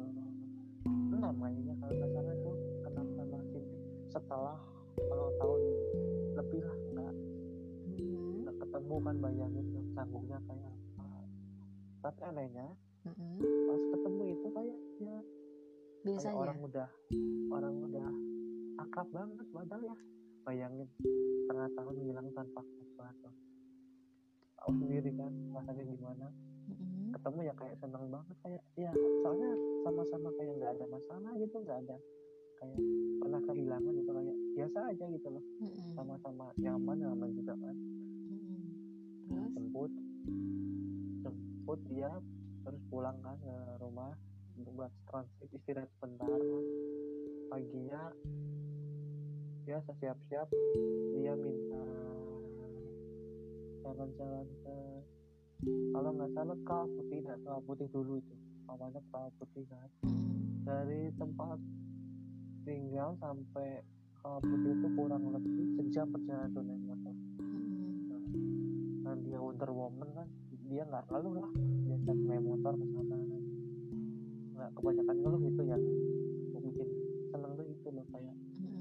enam kayaknya kalau nggak salah itu kenal sama sini setelah kalau tahun lebih lah nggak Hmm, nggak ketemu kan bayangin tuh canggungnya kayak apa. Tapi anehnya mm-mm. pas ketemu itu kayak ya Biasa kayak orang udah orang udah akrab banget padahal ya bayangin setengah tahun hilang tanpa sesuatu tahu sendiri kan rasanya gimana Mm-mm. ketemu ya kayak seneng banget kayak ya soalnya sama-sama kayak nggak ada masalah gitu nggak ada kayak pernah kehilangan gitu kayak biasa aja gitu loh Mm-mm. sama-sama nyaman nyaman juga kan Mm-mm. Terus? jemput jemput dia terus pulang kan ke rumah buat transit istirahat sebentar kan. paginya dia siap-siap dia minta jalan-jalan ke kalau nggak salah ke putih nggak ke putih dulu itu. Awalnya ke putih kan. Dari tempat tinggal sampai ke putih itu kurang lebih sejam perjalanan tuh naik motor dan dia Wonder Woman kan. Dia nggak ngeluh lah. Dia naik motor ke sana nggak kebanyakan ngeluh itu yang aku bikin seneng tuh itu loh kayak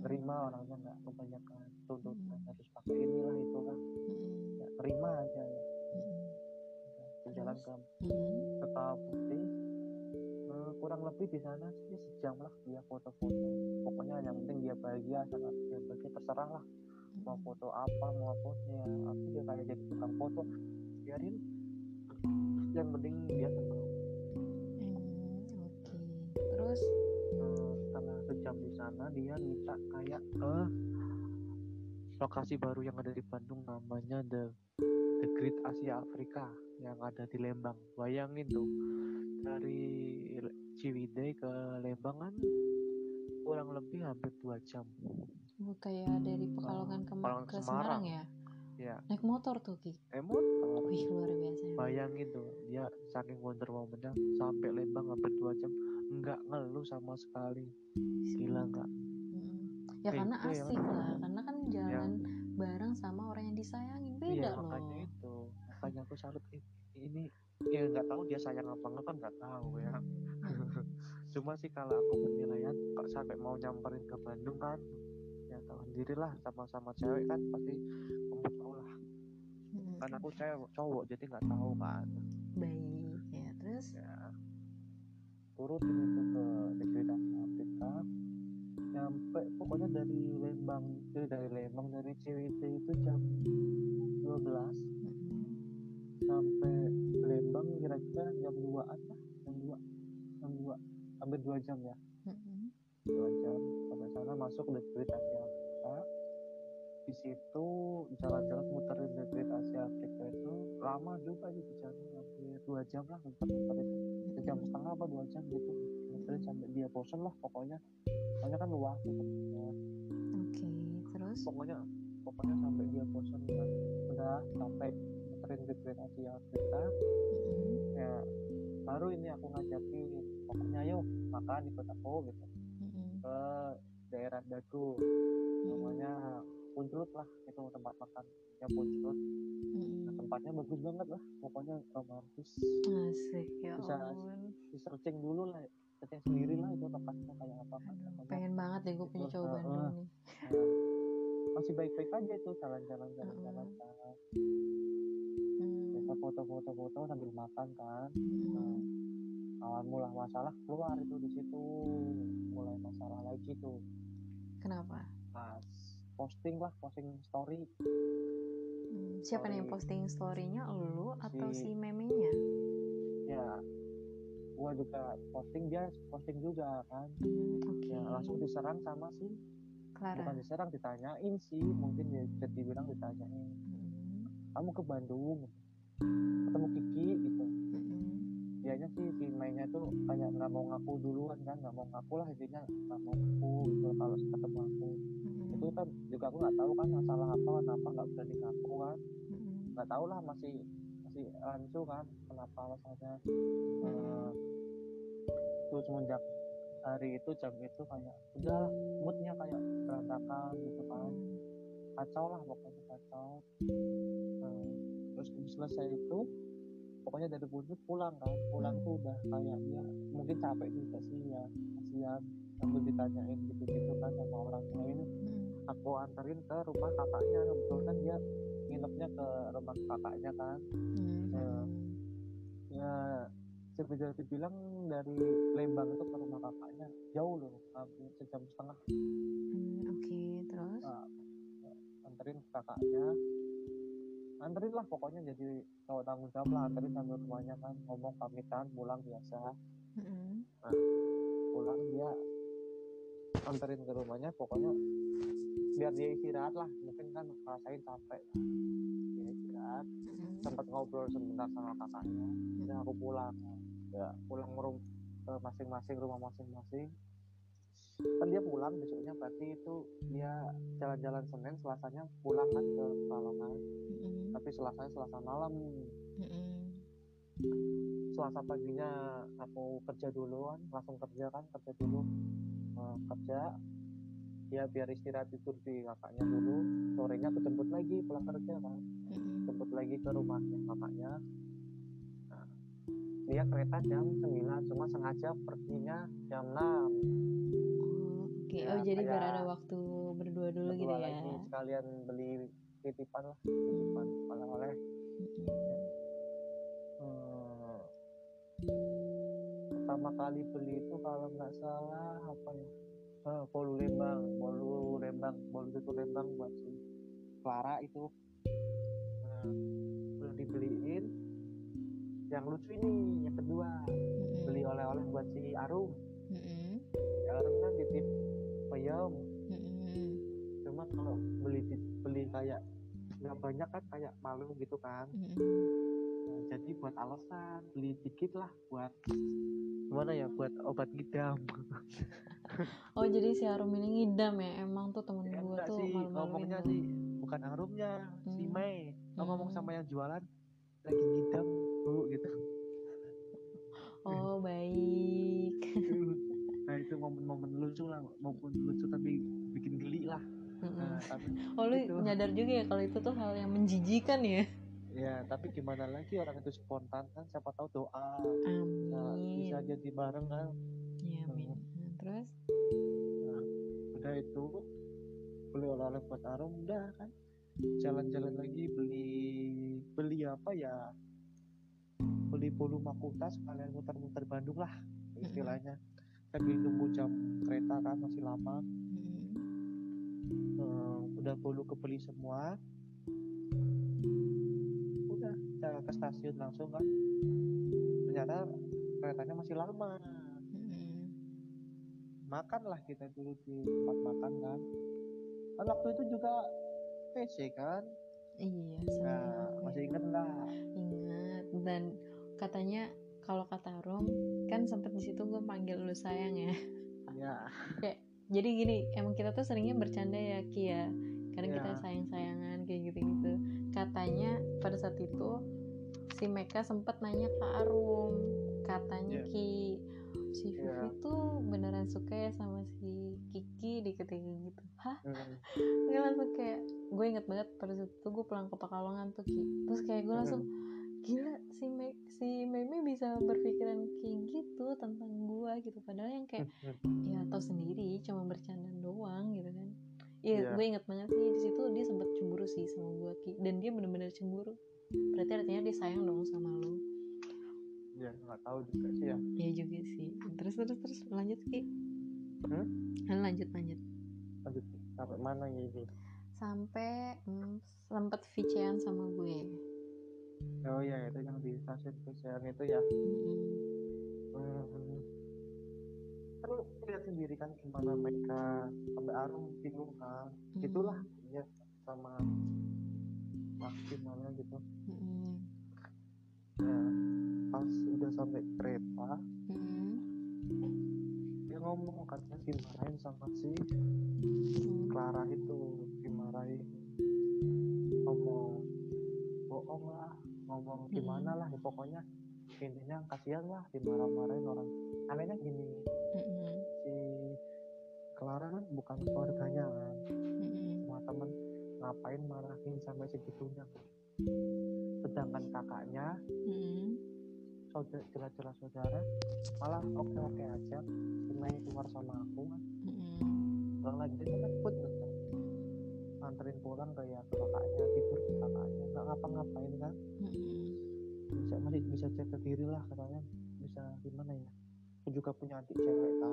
terima orangnya nggak kebanyakan. Tuntutan harus pakai inilah itu kan Mm-mm. ya terima aja ya. Mm-mm. ke Kawah putih Eh, kurang lebih di sana sih sejam lah dia foto-foto. Pokoknya yang penting dia bahagia sangat dia bahagia terserah lah. Mau foto apa mau apa ya aku dia kayak jadi tukang foto. Biarin. Yang penting dia senang Hmm, Oke. Terus? Eh, setelah sejam di sana dia minta kayak ke lokasi baru yang ada di Bandung namanya the the Great Asia Afrika yang ada di Lembang. Bayangin tuh dari Ciwidey ke Lembang kan kurang lebih hampir dua jam. Bu, kayak dari Pekalongan ke, Pekalongan ke ke Semarang. Semarang. ya? Ya naik motor tuh Ki? Emot wih luar biasa. Bayangin tuh dia saking wonder woman-nya sampai Lembang hampir dua jam nggak ngeluh sama sekali. Gila nggak? Ya karena ya, asik lah karena kan jalan bareng sama orang yang disayangin. Beda iya loh makanya itu makanya aku salut "Ih, ini ya nggak tahu dia sayang apa enggak kan nggak tahu ya. Cuma sih kalau aku penilaian kok sampai mau nyamperin ke Bandung kan ya tahu sendiri lah sama-sama cewek kan pasti kamu tahu lah. Mm. kan aku cewek cowok jadi nggak tahu kan. Baik ya terus? Ya. Turutin itu ke negeri Afrika nyampe pokoknya dari Lembang eh, dari Lembang dari Ciwidey itu jam 12 Mm. Sampai Lembang kira-kira jam 2an lah jam 2 jam 2 hampir 2 jam ya. Mm. 2 jam sampai sana masuk negeri Asia. Afrika di situ jalan-jalan muterin negeri Asia Afrika itu lama juga sih di sana hampir 2 jam lah itu jam setengah apa dua jam gitu muterin sampai dia bosen lah pokoknya. Soalnya kan luas gitu. Ya, oke terus? Pokoknya pokoknya sampai dia bosen ya udah sampai muterin negeri Asia Afrika Mm. ya baru ini aku ngajakin pokoknya ayo makan ikut aku gitu Mm. ke daerah Dago namanya Punclut lah itu tempat makan ya Punclut Mm. nah, tempatnya bagus banget lah pokoknya romantis asik ya Bisa- di searching dulu lah searching sendiri lah itu tempatnya kayak apa Aduh, pengen banget deh gue punya cowok Bandung uh. nih eh, masih baik-baik aja itu jalan-jalan jalan-jalan. Kita foto-foto foto sambil makan kan. Mm. awal mula masalah keluar itu di situ. Mulai masalah lagi tuh. Kenapa? Pas posting lah posting story. Mm, siapa nih yang Story. posting storynya? Lu atau si Si- memenya? Ya gua juga posting dia posting juga kan. Hmm, oke. ya langsung diserang sama si Clara. Bukan diserang ditanyain sih. Mungkin dia bisa dibilang ditanyain. Mm, kamu ke Bandung ketemu Kiki gitu. Dianya sih si mainnya tuh kayak nggak mau ngaku duluan kan nggak mau ngaku lah intinya nggak mau ngaku gitu kalau ketemu aku. Itu kan juga aku nggak tahu kan masalah apa kenapa nggak berani ngaku kan. Nggak tahu lah masih masih rancu kan kenapa alasannya. Mm, Eh, tuh semenjak hari itu jam itu kayak udah moodnya kayak berantakan gitu kan. Kacau lah pokoknya kacau. Eh, terus selesai itu pokoknya dari Bunut pulang kan. Pulang tuh udah kayak ya mungkin capek juga sih ya. Kasihan sambil ditanyain gitu-gitu kan sama orang lain. Mm, aku anterin ke rumah kakaknya kebetulan kan dia nginepnya ke rumah kakaknya kan. Mm, Eh, mm. ya sebenarnya dibilang dari Lembang itu ke rumah kakaknya jauh loh hampir sejam setengah. Hmm, oke terus? Nah, anterin kakaknya anterin lah pokoknya jadi cowok tanggung jawab lah anterin sambil rumahnya kan ngomong pamitan pulang biasa. Mm, pulang dia anterin ke rumahnya pokoknya biar dia istirahat lah. Mungkin kan rasain capek. Dia istirahat mm, sempat ngobrol sebentar sama kakaknya dan aku pulang. Ya pulang rum ke masing-masing rumah masing-masing. Kan dia pulang besoknya berarti itu dia jalan-jalan Senin Selasanya pulang kan ke mm, tapi Selasanya Selasa malam. Mm, Selasa paginya aku kerja dulu kan langsung kerja kan kerja dulu. Eh, kerja. Ya biar istirahat tidur di kakaknya dulu. Sorenya aku jemput lagi pulang kerja kan. Jemput lagi ke rumahnya kakaknya. Nah, dia kereta jam 9 cuma sengaja perginya jam 6 Oh, Oke, Ya, oh jadi biar ada waktu berdua dulu gitu berdua ya. lagi sekalian beli titipan lah titipan oleh-oleh Mm-mm. Hmm. pertama kali beli itu kalau nggak salah apa ya eh, bolu lembang bolu lembang bolu itu lembang buat si Clara itu nah, udah dibeliin yang lucu ini yang kedua beli oleh-oleh buat si Arum Mm-mm. si Arum kan titip peyem Mm-mm. cuma kalau beli beli kayak nggak banyak kan kayak malu gitu kan. Nah, jadi buat alasan beli dikit lah buat gimana ya buat obat ngidam. Oh jadi si Arum ini ngidam ya? Emang tuh temen Ya, gue tuh sih ngomongnya sih bukan arumnya si Hmm. Mei. Lo ngomong Hmm. sama yang jualan lagi ngidam bu gitu. Oh baik. Nah itu momen-momen lucu lah maupun lucu tapi bikin geli lah Nah, tapi oh lu itu. nyadar juga ya kalau itu tuh hal yang menjijikan ya? Ya tapi gimana lagi orang itu spontan kan siapa tahu doa. Bisa, amin. bisa jadi bareng kan ya amin. Nah, terus? Nah, udah itu beli oleh-oleh buat Arum udah kan. Jalan-jalan lagi beli beli apa ya? Beli bolu makuta sekalian muter-muter Bandung lah istilahnya. Sambil nunggu jam kereta kan masih lama. Eh, udah bolu kebeli semua. Udah kita ke stasiun langsung kan ternyata keretanya masih lama. Makanlah kita dulu di tempat makan kan. Kan waktu itu juga PC kan? Iya nah sama masih inget lah ingat. Dan katanya kalau kata Rom kan sempet di situ gue panggil lu sayang ya. Ya jadi gini emang kita tuh seringnya bercanda ya Ki ya. Karena kita Ya. sayang-sayangan kayak gitu-gitu. Katanya pada saat itu si Meka sempet nanya ke Arum. Katanya Ya. Ki si Vivi Ya. tuh beneran suka ya sama si Kiki di ketika gitu. Hah? Hmm, gue langsung kayak gue inget banget pada saat itu gue pulang ke Pekalongan tuh Ki. Terus kayak gue langsung gila si Me si Meme bisa berpikiran kayak gitu tentang gue gitu. Padahal yang kayak hmm, ya tahu sendiri cuma bercanda doang gitu kan. Iya, Iya. gue inget banget sih di situ dia sempat cemburu sih sama gue Ki. Dan dia bener-bener cemburu. Berarti artinya dia sayang dong sama lo ya nggak tahu juga sih ya. Ya juga sih. Terus terus terus lanjut Ki. Hmm? Lanjut lanjut. Lanjut sampai mana ya ini sampai mm, sempet VC-an sama gue oh ya itu yang di stasiun PCN itu ya. Hmm. kan lihat sendiri kan gimana mereka sampai Arum bingung kan gitulah ya sama Mas gimana gitu Mm-mm. nah pas udah sampai kereta Mm-mm. dia ngomong katanya dimarahin sama si Mm. Clara itu dimarahin ngomong bohong lah ngomong gimana lah ya pokoknya intinya kasihan lah dimarah-marahin orang. Anehnya gini Mm-mm. si Clara kan bukan keluarganya kan. Mm-mm. sama temen ngapain marahin sampai segitunya? Sedangkan kakaknya Mm-mm. saudara jelas-jelas saudara malah oke-oke aja. Main keluar sama aku kan. Pulang lagi dia kan anterin pulang kayak ke kakaknya tidur ke kakaknya. nggak ngapa-ngapain kan. Mm-mm. bisa masih bisa jaga diri lah katanya. Bisa gimana ya? Aku juga punya adik cewek kan.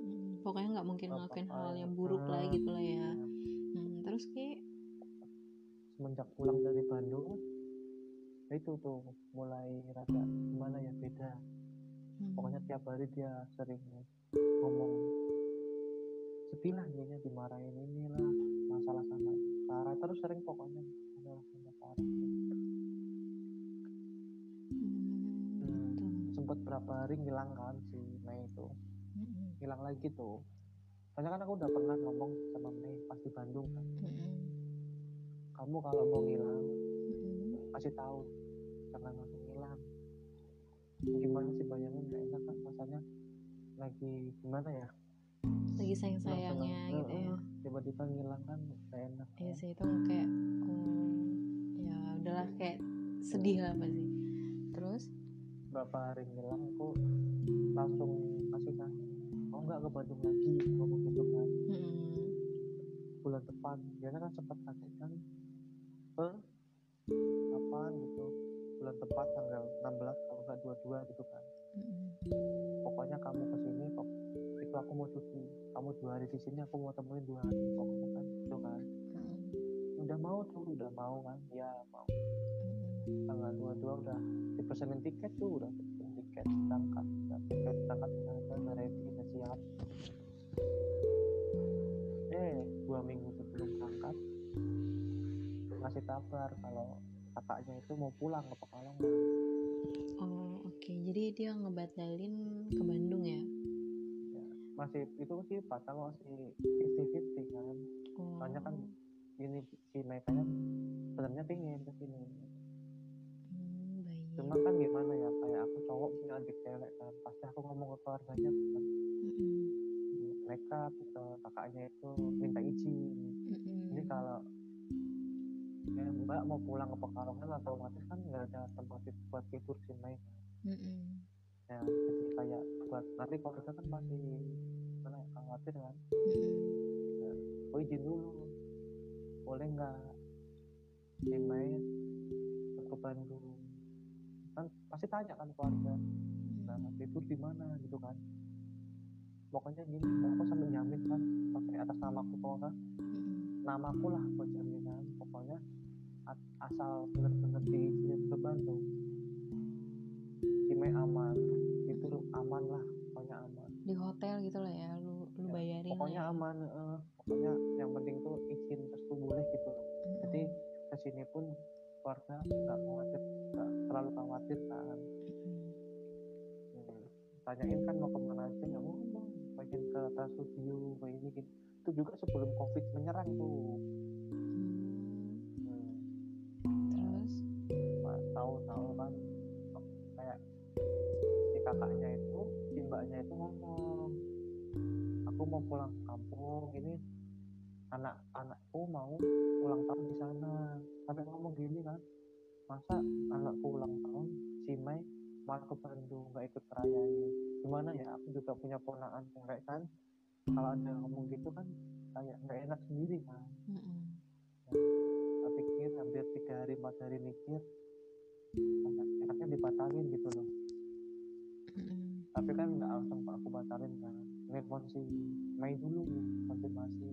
Mm, pokoknya nggak mungkin ngelakuin hal yang buruk lah Hmm. gitu lah ya. Ya, Hmm, terus ki? Semenjak pulang dari Bandung ya itu tuh mulai rada gimana ya beda. Hmm, pokoknya tiap hari dia sering ngomong sedih lah dia dimarahin inilah masalah sama Clara. Terus sering pokoknya hmm, Hmm. sempet berapa hari ngilang kan si Mei itu. Hilang lagi tuh. Soalnya kan aku udah pernah ngomong sama Mei pas di Bandung kan. Mm-mm. kamu kalau mau Mm-mm. kasih tahu. Jangan langsung ngilang. Gimana sih bayangin gak enak kan rasanya. Lagi gimana ya? Lagi sayang sayangnya gitu ya. Tiba-tiba ngilang kan gak enak iya kan. sih itu kayak hmm, ya udahlah kayak sedih lah pasti. Terus? Berapa hari ngilang aku langsung kasih kan mau nggak ke Bandung lagi? Ngomong gitu kan mm-mm. bulan depan. Biasanya kan sempat kaget kan eh kapan gitu? Bulan depan tanggal 16 kalau nggak 22 gitu kan. Mm-mm. pokoknya kamu ke sini kok itu aku mau cuti. Kamu dua hari di sini aku mau temuin dua hari pokoknya kan gitu kan. Udah mau tuh udah mau kan? Ya mau. Tanggal 22 udah dipesenin tiket tuh udah pesenin tiket berangkat udah tiket berangkat udah ada udah ready udah siap. Eh dua minggu sebelum berangkat ngasih kabar kalau kakaknya itu mau pulang ke Pekalongan. Oh oke. Jadi dia ngebatalin ke Bandung ya? Masih itu sih patah masih fifty fifty kan. Oh. soalnya kan ini si kan sebenarnya pengen ke sini Hmm, baik. cuma kan gimana ya kayak aku cowok punya adik cewek kan pasti aku ngomong ke keluarganya kan Mm-mm. mereka ke kakaknya itu minta izin Mm-mm. ini kalau ya, mbak mau pulang ke Pekalongan atau otomatis kan nggak ada tempat buat tidur sih Mei Mm-mm. ya jadi kayak buat nanti keluarga kan masih mana ya, khawatir kan Mm-mm. oh izin dulu boleh nggak? Mei ke Bandung kan pasti tanya kan keluarga. Nah tidur di mana gitu kan. Pokoknya gini aku sampai jamin kan pakai atas namaku kok kan Mm-mm. namaku lah buat jaminan pokoknya a- asal bener-bener diizinin ke Bandung si Mei aman tidur aman lah pokoknya aman. Di hotel gitu lah ya lu lu Ya, bayarin pokoknya lah ya. aman eh, pokoknya yang penting tuh izin restu boleh gitu Mm-mm. jadi ke sini pun keluarga nggak khawatir nggak terlalu khawatir kan. Hmm. tanyain kan mau ke mana aja ya mau mau pengen ke Trans Studio kayak ini gitu itu juga sebelum covid menyerang tuh Hmm, terus tahu-tahu kan kayak si kakaknya itu si mbaknya itu ngomong aku mau pulang ke kampung ini anak-anakku mau ulang tahun di sana. Sampai ngomong gini kan masa anakku ulang tahun si Mei malah ke Bandung nggak ikut rayain gimana ya aku juga punya ponaan cewek kan. Kalau ada ngomong gitu kan kayak nggak enak sendiri kan. Mm-mm. tak pikir hampir tiga hari empat hari mikir enaknya dibatalin gitu loh. Mm-mm. tapi kan nggak langsung aku batalin kan nelfon si Mei dulu konfirmasi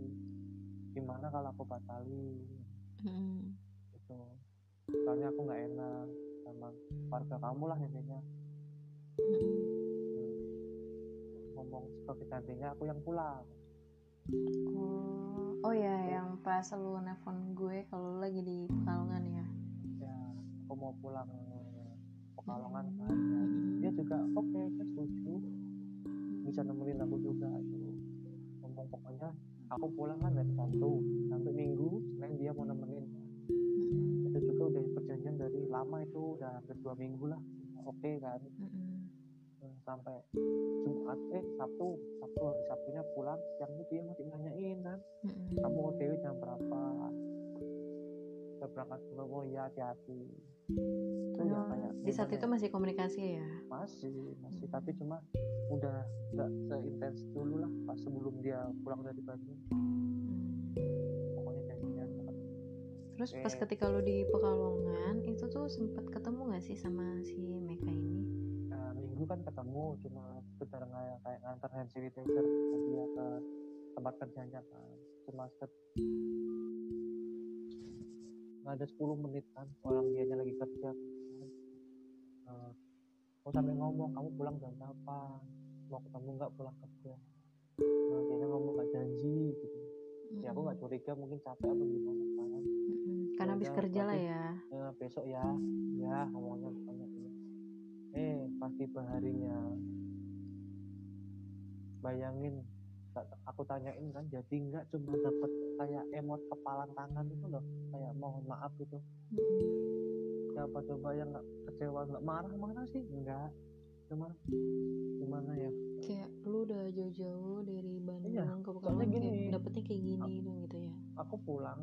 gimana kalau aku batalin Mm-mm. gitu soalnya aku nggak enak sama keluarga kamu lah intinya. Hmm. ngomong seperti gantinya aku yang pulang oh oh ya yang pas lu nelfon gue kalau lagi di Pekalongan ya ya aku mau pulang Pekalongan kan. Mm-mm. dia juga oke saya setuju bisa nemenin aku juga itu. Ngomong pokoknya aku pulang kan dari Sabtu sampai Minggu Senin dia mau nemenin. Itu juga udah perjanjian dari lama itu udah hampir dua minggu lah. Oke kan. Mm-mm. Hmm, sampai Jumat eh Sabtu Sabtu hari Sabtunya pulang siang itu dia masih nanyain kan. Mm-mm. kamu OTW jam berapa? Saya berangkat dulu oh iya hati-hati itu ya Oh, kayak di saat itu ya? masih komunikasi ya masih masih tapi cuma udah nggak seintens dulu lah pas sebelum dia pulang dari Bandung pokoknya janjian Terus pas Oke. ketika lu di Pekalongan itu tuh sempet ketemu gak sih sama si Meka ini? nah, minggu kan ketemu cuma sekedar kayak kayak nganter hand sanitizer ke dia ke tempat kerjanya kan cuma set nggak ada 10 menit kan orang dianya lagi kerja aku sampai ngomong kamu pulang jam berapa? Mau ketemu nggak pulang kerja nah, ngomong nggak janji gitu. Ya aku nggak curiga mungkin capek atau gimana kan. Mm-mm. Karena habis udah, kerja lah ya. "Eh, besok ya. Ya ngomongnya banyak ya. eh pas tiba harinya bayangin aku tanyain kan jadi nggak cuma dapet kayak emot kepalan tangan itu loh. Kayak mohon maaf gitu. Siapa coba yang nggak kecewa nggak marah marah sih? Enggak cuma gimana ya? Kayak lu udah jauh-jauh dari Bandung Iya, ke Pekalongan kayak gini. dapetnya kayak gini dong gitu ya. aku pulang.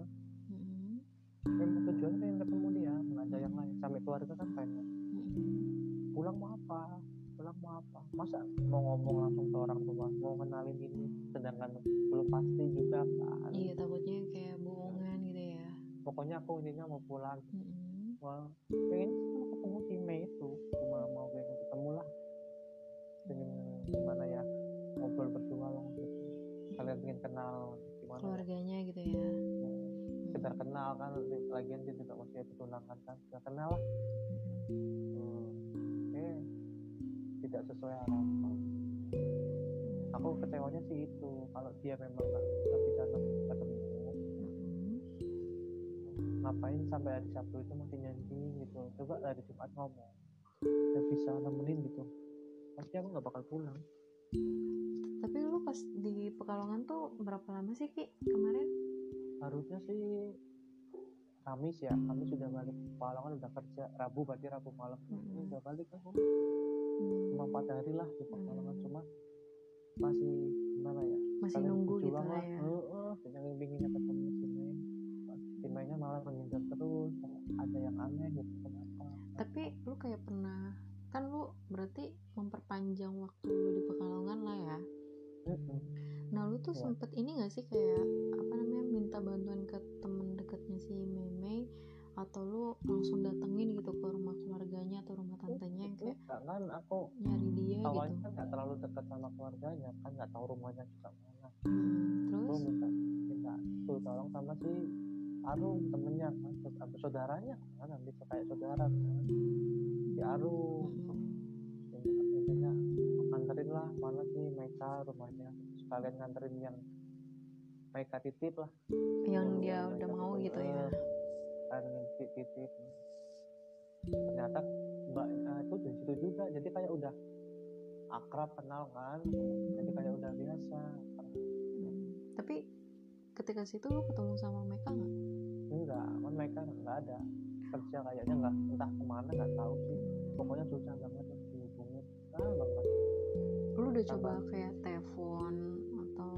Mm-mm. emang tujuannya pengen ketemu dia nggak ada yang lain. Sampai keluarga kan pengen Mm-mm. pulang mau apa? Pulang mau apa? Masa mau ngomong langsung ke orang tua? Mau kenalin ini? Sedangkan belum pasti juga kan. Iya takutnya kayak bohongan gitu ya. pokoknya aku ininya mau pulang. Mm-mm. Mau pengen sih mau ketemu si Mei itu cuma mau pengen ketemu lah pengen gimana ya ngobrol berdua lah gitu kalian pengen kenal gimana ya. Keluarganya gitu ya. sekedar kenal kan lagian dia juga masih ada tunangan kan sudah kenal lah Mm-mm. hmm. eh tidak sesuai harapan aku kecewanya sih itu kalau dia memang nggak bisa ketemu. Ngapain sampai hari Sabtu itu masih nyanyi gitu. Coba hari Jumat ngomong. Nggak bisa nemenin gitu. Pasti aku nggak bakal pulang. Tapi lu pas di Pekalongan tuh berapa lama sih Ki kemarin? Harusnya sih Kamis ya. Kamis sudah balik. Pekalongan udah kerja. Rabu berarti Rabu malam. Ini Mm-mm. udah balik kan Hmm, cuma empat hari lah di Pekalongan. Hmm. cuma masih gimana ya? Masih Kalian nunggu gitu lah ya. Heeh, yang pinginnya ketemu Mei-nya malah menghindar terus ada yang aneh gitu kenapa? Tapi lu kayak pernah kan lu berarti memperpanjang waktu lu di Pekalongan lah ya? Nah lu tuh Iya. sempet ini gak sih kayak apa namanya minta bantuan ke temen deketnya si Meme atau lu langsung datengin gitu ke rumah keluarganya atau rumah tantenya yang kayak Enggak, kan aku nyari dia awalnya gitu kan nggak terlalu dekat sama keluarganya kan nggak tahu rumahnya juga mana. Hmm, aku terus? minta minta tuh tolong sama si Arum temennya kan abis saudaranya kan habis kayak saudara kan si Arum intinya nganterin lah mana sih Meka rumahnya sekalian nganterin yang Meka titip lah yang Oh, dia udah mau gitu ya eh, kan titip titip ternyata mbak eh, itu dari situ juga jadi kayak udah akrab kenal kan jadi kayak udah biasa Hmm, tapi ketika situ lu ketemu sama mereka nggak kan mereka nggak ada kerja kayaknya nggak entah ke mana nggak tahu sih. Pokoknya susah banget ya dihubungin. Ah banget. Lu udah Sama. coba kayak telepon atau?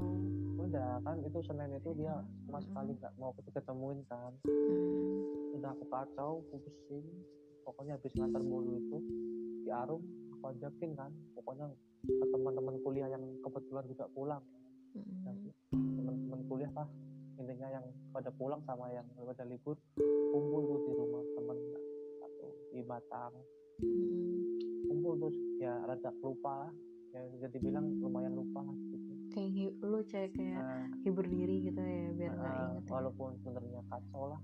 Udah kan itu senin itu dia sama Mm-mm. sekali nggak mau ketemuin kan. Hmm, udah aku kacau aku pusing pokoknya habis ngantar mulu itu di Arum aku ajakin kan. Pokoknya ke teman-teman kuliah yang kebetulan juga pulang. Hmm, teman-teman kuliah lah intinya yang pada pulang sama yang pada libur kumpul tuh di rumah temen satu di Batang hmm. kumpul terus ya rada lupa ya jadi bilang lumayan lupa lah gitu kayak lu kayak kayak nah, hibur diri gitu ya biar nggak nah, inget ya. walaupun sebenarnya kacau lah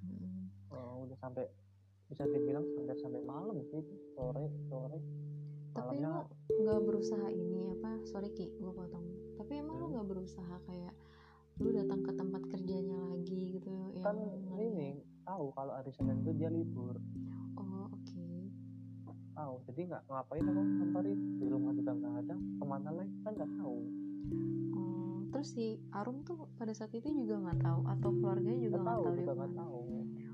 Hmm. eh, udah sampai bisa dibilang sampai sampai malam sih sore sore tapi malamnya lu nggak berusaha ini apa sorry ki gue potong tapi emang lu Hmm. nggak berusaha kayak lu datang ke tempat kerjanya lagi gitu yang kan ngeliat- ini tahu kalau hari Senin itu dia libur. Oh oke. Tahu jadi nggak ngapain aku samperin di rumah juga nggak ada ke mana lagi? Kan nggak tahu. Oh terus si Arum tuh pada saat itu juga nggak tahu? Atau keluarganya juga nggak tahu tahu juga nggak tahu.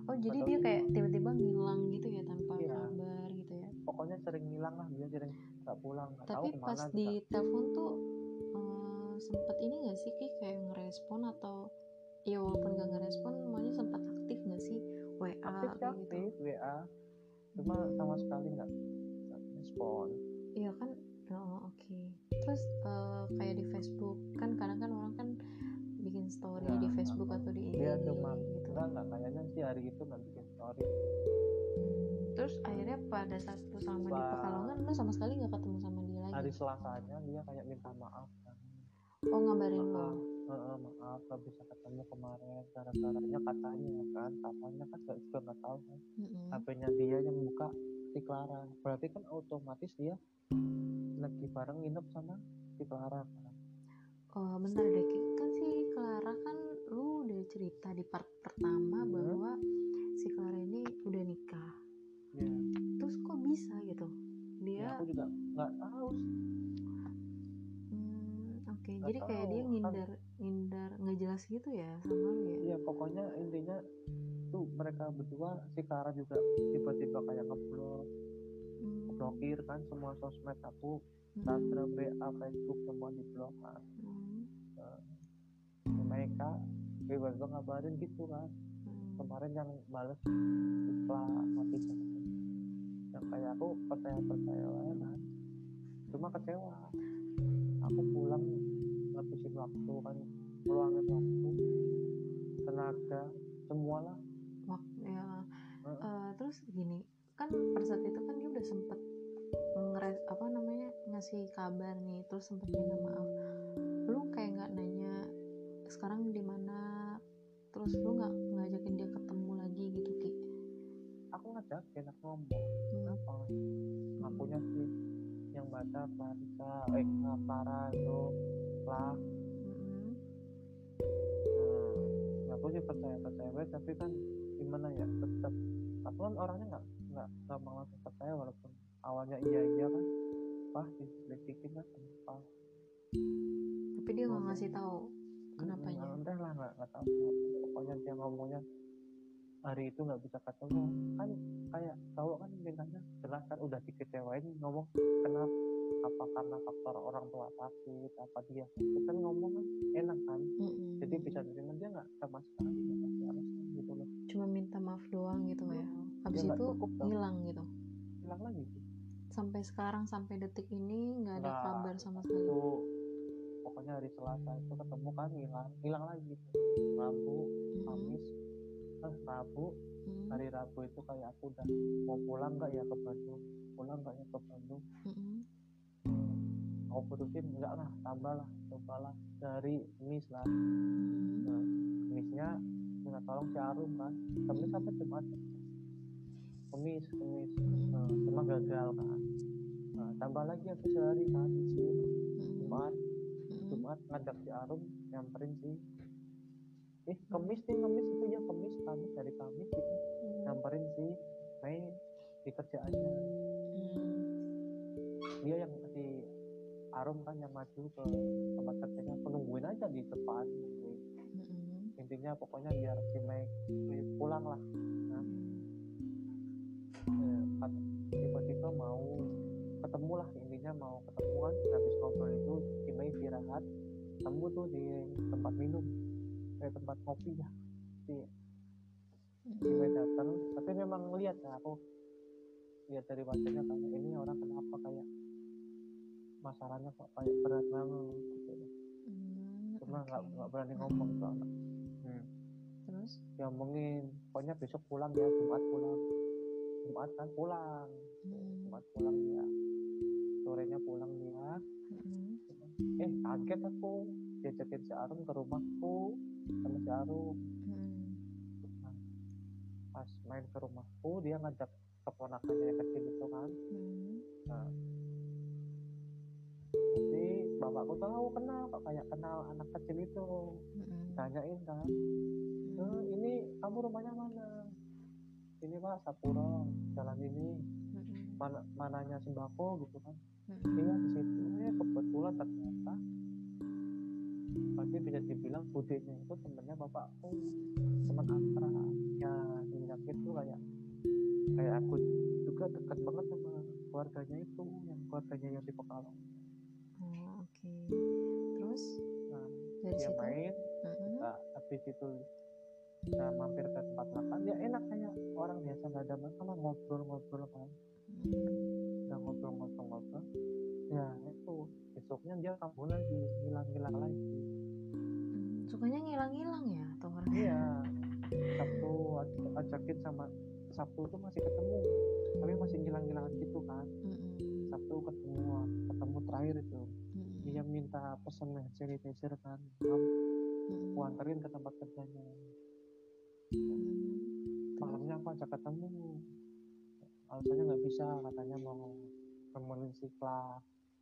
Oh jadi tahu dia kayak tiba-tiba ngilang gitu ya tanpa Iya. kabar gitu ya? Pokoknya sering hilang lah dia sering nggak pulang nggak tahu tapi ke mana pas di telepon tuh sempet ini gak sih Ki kayak ngerespon atau ya walaupun gak ngerespon maunya sempat aktif gak sih? WA aktif kayak aktif gitu WA cuma sama sekali nggak nggak respon. Iya kan? Oh, oke. Terus eh, kayak di Facebook kan kadang kan orang kan bikin story Ya, di Facebook aku- atau di IG dia cuma gitu. enggak nggak kayaknya sih hari itu nggak bikin story. Terus akhirnya pada saat lu sama di Pekalongan lu sama sekali nggak ketemu sama dia lagi? Hari Selasanya dia kayak minta maaf oh ngabarin lo. Heeh, maaf nggak bisa ketemu kemarin. Gara-garanya katanya kan katanya kan nggak juga nggak tahu kan. HP-nya dia yang buka si Clara. Berarti kan otomatis dia lagi bareng nginep sama si Clara kan? Oh bentar deh kan si Clara kan lu udah cerita di part pertama Hmm. bahwa si Clara ini udah nikah. Ya, terus kok bisa gitu? Ya dia aku juga nggak tahu sih. Oke Nggak jadi kayak dia kan- ngindar ngindar nggak jelas gitu ya sama lu ya? Ya pokoknya intinya tuh mereka berdua si Clara juga tiba-tiba kayak ngeblok Hmm, blokir kan semua sosmed aku hmm, Instagram, WA, Facebook semua diblok kan. Hmm, Ya, mereka tiba-tiba ngabarin gitu kan. Hmm. kemarin yang bales setelah mati yang kayak aku percaya percaya kan. Cuma kecewa aku pulang ngabisin waktu kan meluangin waktu tenaga semua lah Wak- ya Heeh. eh, terus gini kan pada saat itu kan dia udah sempet ngeres apa namanya ngasih kabar nih terus sempet minta maaf. Lu kayak nggak nanya sekarang di mana? Terus lu nggak ngajakin dia ketemu lagi gitu ki? Aku ngajakin aku ngomong Hmm, apa? Akunya sih baca Clarissa eh Clara itu lah mm-mm. hmm, aku sih percaya percaya banget tapi kan gimana ya tetap aku kan orangnya nggak nggak gampang langsung percaya walaupun awalnya iya iya kan kenapa diselidikin kan kenapa tapi dia nggak ngasih tahu kenapanya Hmm, entah lah nggak nggak tahu pokoknya dia ngomongnya hari itu nggak bisa ketemu. Kan kayak cowok kan mintanya jelas kan udah dikecewain ngomong kenapa? Apa karena faktor orang tua sakit? Apa dia kan ngomong kan enak kan? Mm-mm. jadi bisa terima dia nggak sama sekali nggak kasih alasan gitu loh. Cuma minta maaf doang gitu ya? Habis nggak itu hilang gitu? Hilang lagi sampai sekarang sampai detik ini nggak ada Nggak. kabar sama sekali. itu pokoknya hari Selasa itu ketemu kan hilang hilang lagi. Rabu. Kamis eh, Rabu Mm-mm. hari Rabu itu kayak aku udah mau pulang nggak ya ke Bandung pulang nggak ya ke Bandung Mm-mm. mau putusin enggak lah tambah lah cobalah dari mis lah Mm-mm. nah, misnya minta tolong si Arum kan Kamis apa Jumat Kamis Kamis Mm-mm. nah, cuma gagal kan nah, tambah lagi aku sehari kan. Jumat. Jumat ngajak si Arum nyamperin si eh Kamis nih Kamis itu ya Kamis Kamis dari Kamis itu nyamperin si Mei di kerjaannya. Mm. dia yang si Arum kan yang maju ke tempat kerjanya. Aku nungguin aja di depan nungguin. Mm-mm. intinya pokoknya biar si Mei pulang lah. Eh, kat- tiba-tiba mau ketemu lah intinya mau ketemu kan. Habis ngobrol itu si Mei istirahat. Ketemu tuh di tempat minum kayak tempat kopi ya si Mei datang tapi memang ngeliat ya aku lihat dari wajahnya kayak ini orang kenapa kayak masalahnya kok kayak berat banget gitu. Mm, cuma nggak oke. nggak berani ngomong tuh anak hmm. terus diomongin pokoknya besok pulang ya Jumat pulang Jumat kan pulang Mm. Jumat pulang ya sorenya pulang dia Mm-mm. Eh kaget aku diajakin si Arum ke rumahku sama si Arum Mm. pas main ke rumahku dia ngajak keponakannya yang kecil itu kan Mm. nah nanti bapakku tahu kenal kok kayak kenal anak kecil itu Mm-mm. tanyain kan. "Eh, ini kamu rumahnya mana ini pak Sapuro jalan ini. Mana mananya sembako gitu kan. Mm-mm. iya di situ. Eh kebetulan ternyata pasti bisa dibilang budenya itu temennya bapakku teman akrab ya semenjak itu kayak kayak aku juga dekat banget sama keluarganya itu yang keluarganya yang di Pekalong. Oh, oke. Terus? Nah dari dia situ? main Mm-mm. nah, habis itu kita mampir ke tempat makan. Ya enak kayak orang biasa nggak ada masalah ngobrol-ngobrol kan. Mm. Udah ngobrol-ngobrol-ngobrol ya itu besoknya dia kabur lagi hilang-hilang lagi. Mm, sukanya ngilang-ngilang ya tuh orang iya. Sabtu aj- ajakin sama Sabtu tuh masih ketemu tapi masih ngilang-ngilangan gitu kan. Mm-mm. Sabtu ketemu ketemu terakhir itu. Mm-mm. dia minta pesen hand sanitizer kan aku anterin ke tempat kerjanya. Malamnya aku ajak ketemu alasannya nggak bisa katanya mau nemenin si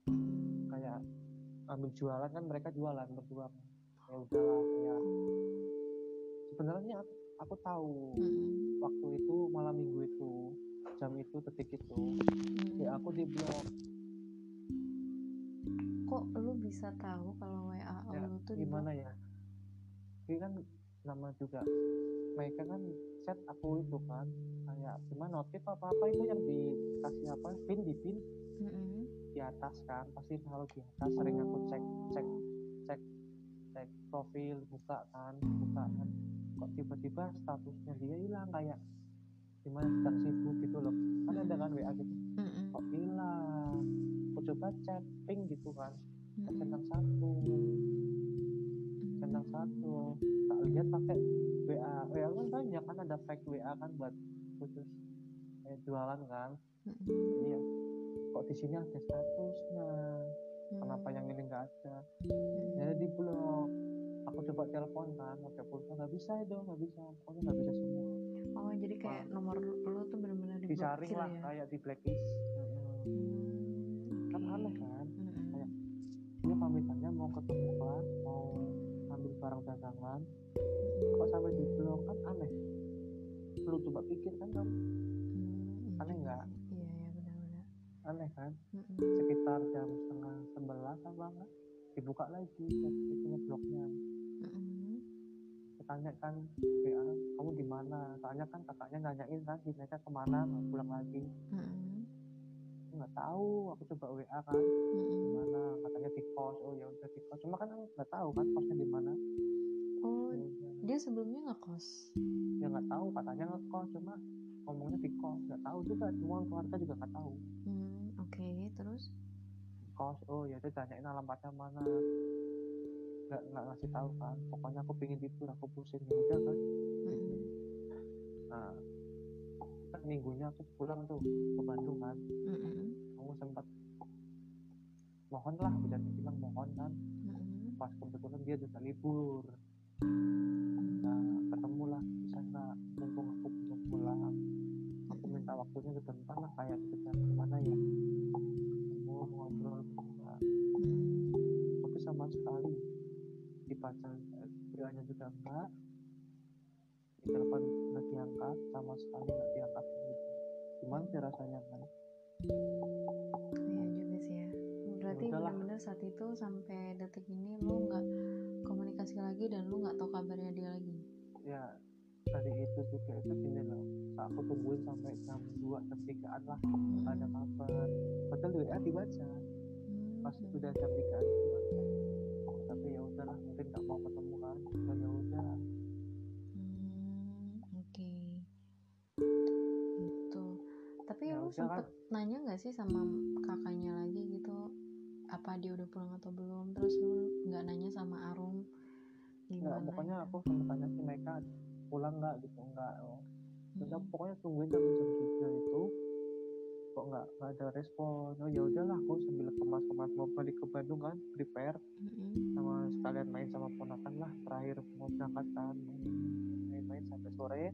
Mm. kayak ambil jualan kan mereka jualan berdua. Ya udahlah ya. Sebenarnya aku, aku tahu Mm-mm. waktu itu malam minggu itu jam itu detik itu Mm. ya aku di blok. Kok lu bisa tahu kalau WA ya lu tuh di gimana ya? Ini kan nama juga. Mereka kan chat aku itu kan kayak cuma notif apa apa itu yang dikasih apa? Pin di pin. Mm-mm. di atas kan pasti selalu di atas sering aku cek cek cek cek profil buka kan buka kan. Kok tiba-tiba statusnya dia hilang kayak gimana sedang sibuk gitu loh. Kan ada kan WA gitu. Mm-mm. kok hilang? Aku coba chat ping gitu kan. Mm-mm. centang satu. Centang satu. Tak lihat pakai WA WA kan banyak kan ada fake WA kan buat khusus. Kayak jualan kan. Mm-mm. iya kok di sini ada statusnya? Kenapa yang ini nggak ada? Jadi di blok aku coba telepon kan pakai pulsa nggak bisa itu nggak bisa. Pokoknya nggak bisa semua. Oh jadi kayak nomor lu tuh benar-benar disaring diblokir lah ya? kayak di blacklist. Hmm, kan aneh kan? Mm-mm. Kayak, dia pamitannya mau ketemu kan mau ambil barang dagangan. Kok sampai di blok kan aneh lu coba pikir kan kamu Hmm, iya aneh juga nggak? iya iya benar-benar. Aneh kan? Sekitar jam setengah sebelas apa enggak dibuka lagi itu blognya Mm-mm. tanya kan WA kamu di mana? Soalnya kan kakaknya nanyain kan mereka ke mana? Mau pulang lagi. Aku nggak tahu aku coba WA kan di Mm-mm. mana? Katanya di kos. Oh ya udah di kos. Cuma kan nggak tahu kan kosnya di mana oh Ya udah. dia sebelumnya ngekos? Ya nggak tahu katanya ngekos cuma ngomongnya di kos nggak tahu juga semua keluarga juga nggak tahu. Hmm, oke terus? Kos oh ya udah tanyain alamatnya mana. Nggak nggak ngasih tahu kan pokoknya aku pingin tidur aku pusing ya udah kan Mm-mm. nah kan minggunya aku pulang tuh ke Bandung kan. Mm-mm. kamu sempat mohon lah bisa dibilang mohon kan. Mm-mm. pas kebetulan dia juga libur nah ketemu lah nggak mumpung aku belum pulang aku minta waktunya sebentar lah kayak gitu kan gimana ya ketemu ngobrol Mm-mm. tapi sama sekali dibaca WA-nya juga enggak di telepon nggak diangkat sama sekali nggak diangkat gitu gimana sih rasanya kan Iya juga sih ya. Berarti udahlah. benar-benar saat itu sampai detik ini lu nggak komunikasi lagi dan lu nggak tahu kabarnya dia lagi. ya dari itu juga itu gini loh aku tungguin sampai jam 2 jam 3an lah nggak ada kabar padahal WA dibaca pas Hmm. udah jam 3an dibaca tapi ya udahlah mungkin nggak mau ketemu kan dan ya udah Hmm, oke. Gitu. Tapi Ya lu sempet nanya nggak sih sama kakaknya lagi gitu? Apa dia udah pulang atau belum? Terus lu nggak nanya sama Arum nggak gimana? pokoknya gitu? aku sempat tanya si mereka pulang nggak gitu enggak oh. udah Mm-mm. pokoknya tungguin sampai jam 3 itu kok nggak nggak ada respon oh ya udahlah aku sambil kemas kemas mau balik ke Bandung kan prepare sama sekalian main sama ponakan lah terakhir mau berangkat kan main-main sampai sore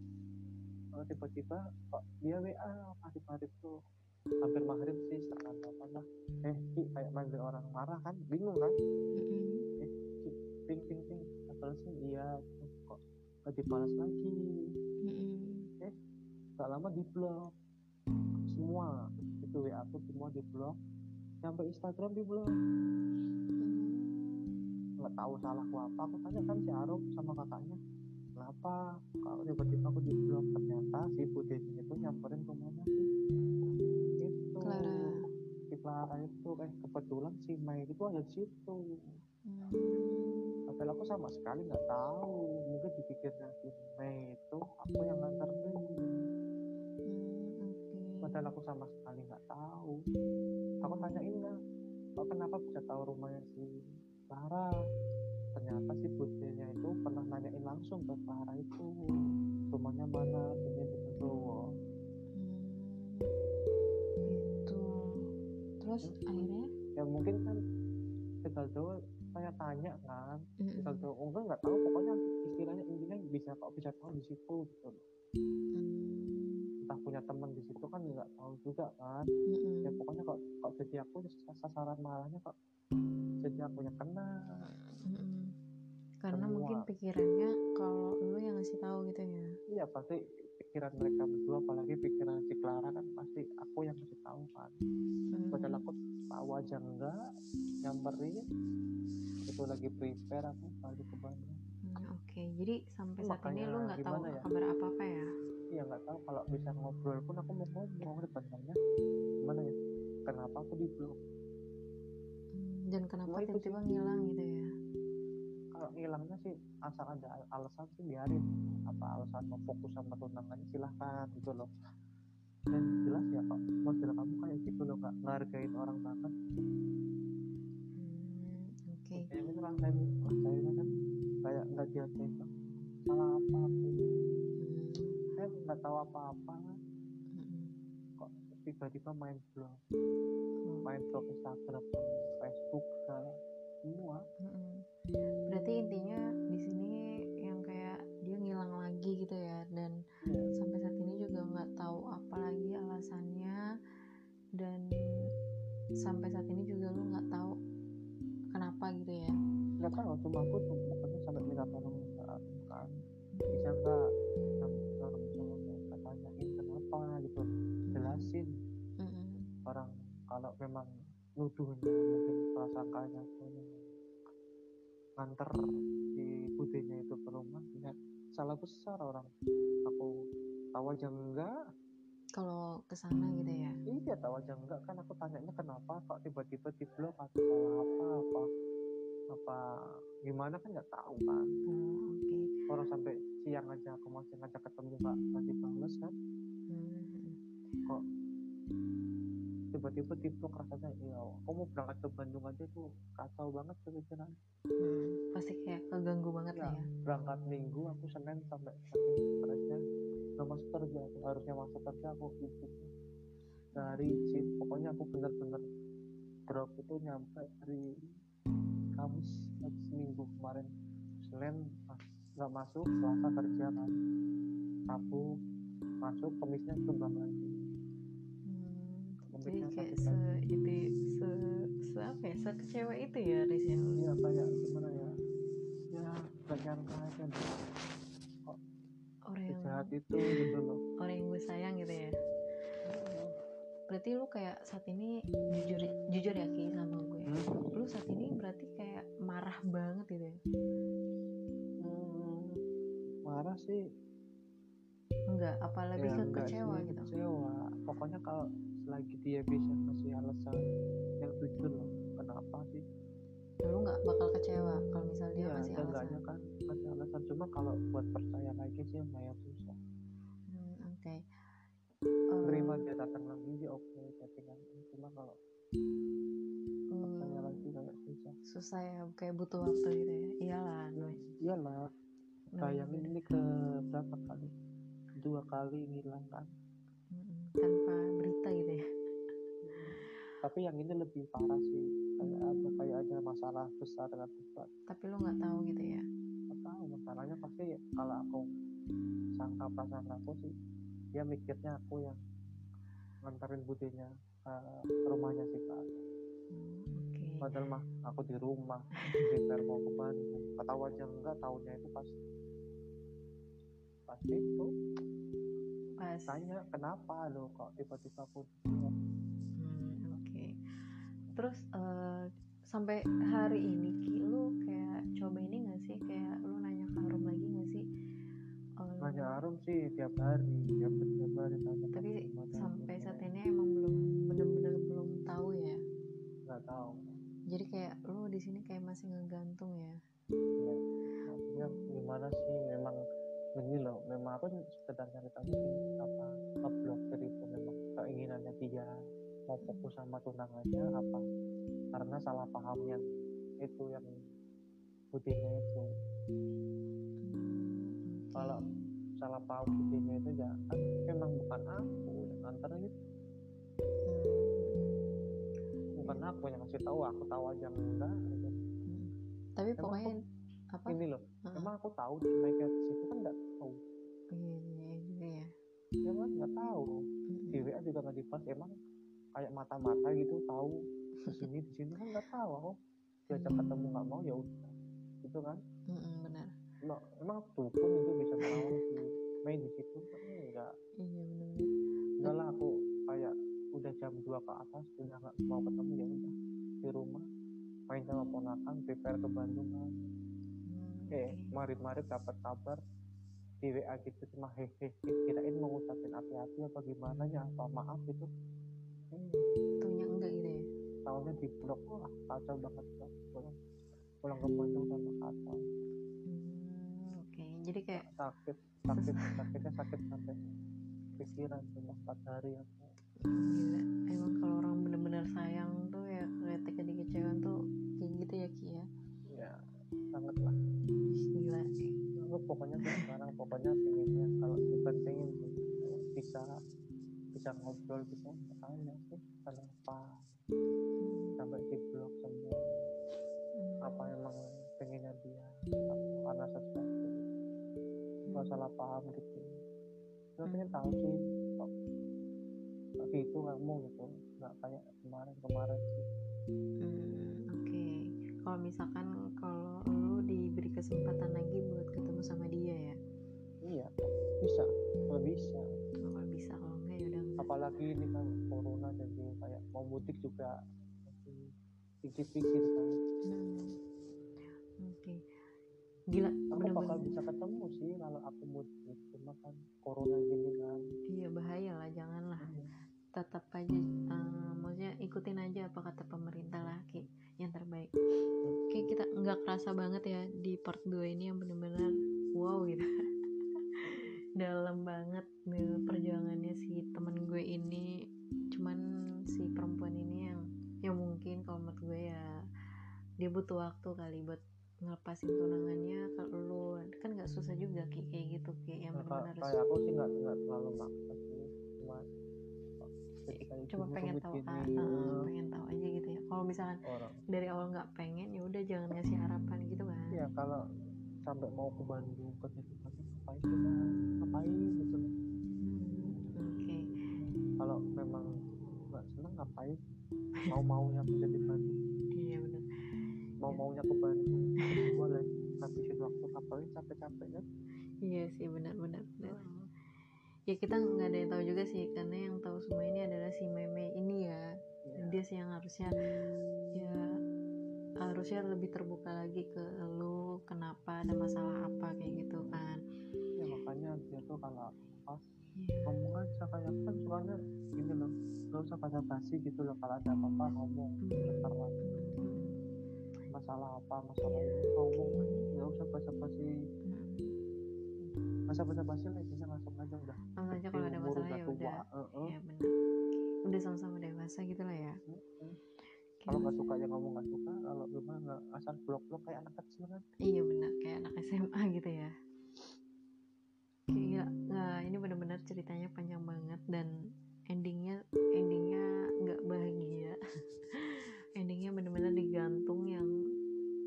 oh, tiba-tiba kok dia WA maghrib maghrib tuh hampir maghrib sih setengah delapan lah eh Ki, kayak manggil orang marah kan bingung kan Mm-mm. eh Ki, ping ping ping apa sih iya kok gak dibalas lagi. Mm-mm. gak lama di blok. Semua itu WA aku semua di blok. Sampai Instagram di blok. Mm. nggak tahu salahku apa. Aku tanya kan si Arum sama kakaknya kenapa kalau tiba-tiba aku di blok? Ternyata si Budenya itu nyamperin rumahnya sih. Itu. Clara. si Clara itu eh kebetulan si Mei itu ada di situ Mm. padahal aku sama sekali nggak tahu mungkin dipikirnya si Mei itu aku yang nganterin Hmm, oke. padahal aku sama sekali nggak tahu aku tanyain lah kok kenapa bisa tahu rumahnya si Clara ternyata si budenya itu pernah nanyain langsung ke Clara itu rumahnya mana punya di Gendowo Hmm, gitu. Terus Hmm. akhirnya? ya mungkin kan tinggal jauh saya tanya kan jauh oh, enggak nggak tahu pokoknya istilahnya intinya bisa kok bisa tahu di situ gitu loh. Hmm, entah punya teman di situ kan nggak tahu juga kan mm-mm. ya pokoknya kok kok jadi aku sasaran marahnya kok jadi aku yang kena Mm-mm. Karena Semua. mungkin pikirannya kalau lu yang ngasih tahu gitu ya. iya pasti pikiran mereka berdua apalagi pikiran si Clara kan pasti aku yang kasih tahu kan. Hmm. padahal aku tahu aja enggak nyamperin itu lagi prepare aku balik ke Bandung Hmm, Oke, jadi sampai saat ini Makanya lu nggak tahu ya? kabar apa apa ya? iya nggak tahu. Kalau bisa ngobrol pun aku mau ngomong sebenarnya gimana ya? Kenapa aku di blok? Hmm, dan kenapa tiba-tiba ngilang gitu ya? Asal ada al- alasan sih biarin. Apa alasan mau fokus sama tunangannya silahkan gitu loh. Dan jelas ya kok model kamu kayak gitu loh nggak ngehargain orang banget Hmm, Oke. kayak gitu rasain rasanya kan kayak nggak dihargain salah apa aku? Hmm, saya nggak tahu apa-apa mm-mm. kok tiba-tiba main blog? Oh, main blog Instagram Facebook segala semua. Mm-mm. Berarti intinya dan sampai saat ini juga lu nggak tahu kenapa gitu ya? nggak tahu cuma aku tuh pokoknya sampai minta tolong kan bisa nggak tanyain kenapa gitu jelasin Mm-mm. orang nuduhnya mungkin prasangkanya nganter si budenya itu ke rumah ya salah besar orang aku tahu aja enggak kalau ke sana gitu ya? Iya tahu aja enggak kan aku tanyanya kenapa kok tiba-tiba di blok atau apa? Apa? Apa gimana kan nggak tahu kan oh, oke. Orang sampai siang aja aku masih ngajak ketemu nggak masih bales kan? Hmm, kok tiba-tiba di blok rasanya iya aku mau berangkat ke Bandung aja tuh kacau banget kepikiran. Hmm, pasti kayak keganggu banget ya lah ya. berangkat minggu aku senin sampai stresnya nggak masuk kerja aku harusnya masuk kerja aku izin dari izin pokoknya aku bener-bener drop itu nyampe hari Kamis habis minggu kemarin. Senin nggak masuk Selasa kerja kan. Rabu masuk Kamisnya kembang lagi Hmm, jadi kayak se itu se, se apa ya sekecewa itu ya Riz ya? Iya kayak gimana ya? Ya gak nyangka aja deh orang yang sejahat itu gitu loh. orang yang gue sayang gitu ya. Berarti lu kayak saat ini jujur jujur ya Ki sama gue. Hmm. lu saat ini berarti kayak marah banget gitu ya? Hmm, marah sih. Enggak apa lebih Ya, ke enggak kecewa sih, gitu? Kecewa. Pokoknya kalau selagi dia bisa ngasih alasan yang jujur loh kenapa sih lu nggak bakal kecewa kalau misal dia kasih seenggaknya alasan. kan kasih alasan. Cuma kalau buat percaya lagi sih lumayan susah. Hmm, oke. Terima Eh, dia datang lagi ya oke chattingan cuma kalau hmm, percaya lagi kayak susah. Susah ya kayak butuh waktu gitu ya. Iyalah namanya- iyalah bayangin ini ke berapa kali? Dua kali ngilang kan? Mm-mm, tanpa berita gitu ya tapi yang ini lebih parah sih. Kayak ada kayak ada masalah besar dengan debat tapi lu nggak tahu gitu ya? Nggak tahu masalahnya pasti kalau aku sangka prasangka aku sih dia mikirnya aku yang nganterin budinya ke rumahnya si kak Hmm, oke. Padahal mah aku di rumah prepare mau ke Bandung tahu aja enggak tahunya itu pas pas itu pas. tanya kenapa lo kok tiba-tiba aku. Terus eh, sampai hari ini Ki lu kayak coba ini gak sih kayak lu nanya ke Arum lagi gak sih? Eh, nanya Arum sih tiap hari tiap tiap hari tanya tapi sampai gimana. saat ini emang belum bener-bener belum tahu ya. nggak tahu Jadi kayak lu di sini kayak masih ngegantung ya. ya gimana sih memang begini loh memang aku sekedar nyari tahu sih apa ngeblokir itu memang keinginannya dia mau fokus sama tunangannya apa karena salah pahamnya itu yang budinya itu. Kalau salah paham budinya itu ya kan memang bukan aku yang antar itu Hmm, bukan aku yang ngasih tahu aku tahu aja enggak gitu. hmm. Tapi Emang pokoknya apa? ini loh Heeh. emang aku tahu di mereka di situ kan nggak tahu Iya, iya juga ya. kan nggak tahu Hmm, di WA juga nggak dibahas emang kayak mata-mata gitu tahu di sini di sini. Kan nggak tahu aku diajak ketemu nggak mau ya udah gitu kan. Hmm, hmm, benar. emang, emang dukun itu bisa si main di situ kan enggak Iya benar. enggak lah aku kayak udah jam 2 ke atas udah nggak mau ketemu ya udah di rumah. Main sama ponakan prepare ke Bandung kan. Hmm, eh oke. marit-marit dapat kabar di WA gitu cuma hehehe kirain mau ngucapin hati-hati apa gimana ya apa maaf gitu. hmm, Taunya enggak gitu ya. tahunnya di blok wah kacau banget Bang. pulang pulang ke Bandung sama kacau Hmm, oke. Jadi kayak sakit sakit sakitnya sakit sampai pikiran cuma empat hari aku gila. Emang kalau orang bener-bener sayang tuh ya ketika dikecewain tuh kayak gitu ya Ki ya. ya sangat lah Gila. aku pokoknya sekarang pokoknya pengennya kalau bukan pengen sih bisa bisa ngobrol bisa tanya sih? Kenapa sampai di blok semua. Hmm, apa emang pengennya dia? Karena sesuatu nggak salah paham gitu. Gue pengen tahu sih kok kok gitu kamu gitu. Nggak kayak kemarin kemarin sih. Hmm, oke. Kalau misalkan kalau lu diberi kesempatan lagi buat ketemu sama dia ya. iya bisa. Nggak bisa apalagi ini kan corona jadi kayak mau mudik juga pikir-pikir kan. Hmm. oke. Gila aku bakal bener-bener. bisa ketemu sih kalau aku mudik cuma kan corona gini kan. Iya bahaya lah janganlah. Tetap aja eh, maksudnya ikutin aja apa kata pemerintah lah Ki yang terbaik. Kayak kita nggak kerasa banget ya di part 2 ini yang bener-bener wow gitu dalam banget nih perjuangannya si temen gue ini. Cuman si perempuan ini yang yang mungkin kalau menurut gue ya dia butuh waktu kali buat ngelepasin tunangannya. Kalau lu kan nggak susah juga Ki kayak gitu Ki yang Nah, benar-benar harus kayak aku sih nggak nggak terlalu maksa sih cuma itu cuma pengen tahu ah, ah, pengen tahu aja gitu ya. Kalau misalkan orang. dari awal nggak pengen ya udah jangan ngasih harapan gitu kan. Ya kalau sampai mau ke Bandung ke situ nanti ngapain kita ngapain gitu. Hmm, oke. Kalau memang nggak seneng ngapain? Mau maunya kerja di Bandung. Iya benar. Mau maunya ke Bandung boleh habisin waktu ngapain capek-capek kan? Iya sih benar benar benar. Ya kita nggak ada yang tahu juga sih karena yang tahu semua ini adalah si meme ini ya. Iya. dia sih yang harusnya ya harusnya lebih terbuka lagi ke lu kenapa ada masalah apa kayak gitu kan. Ya makanya dia tuh kalau pas iya. ngomong aja kayak kan soalnya gini loh nggak usah pada basi gitu loh kalau ada apa-apa ngomong bentar lah. Hmm, masalah apa masalah ini ngomong nggak usah basa-basi. Hmm, hmm. masa basa-basi lah intinya langsung aja udah. Langsung aja kalau ada masalah ya udah. eh, eh. ya benar udah sama-sama dewasa gitu lah ya. Mm-mm. Kalau nggak suka ya ngomong nggak suka kalau gimana nggak asal blok-blok kayak anak kecil kan. Iya benar. Kayak anak SMA gitu ya. Kayak nggak ini benar-benar ceritanya panjang banget dan endingnya endingnya nggak bahagia. Endingnya benar-benar digantung yang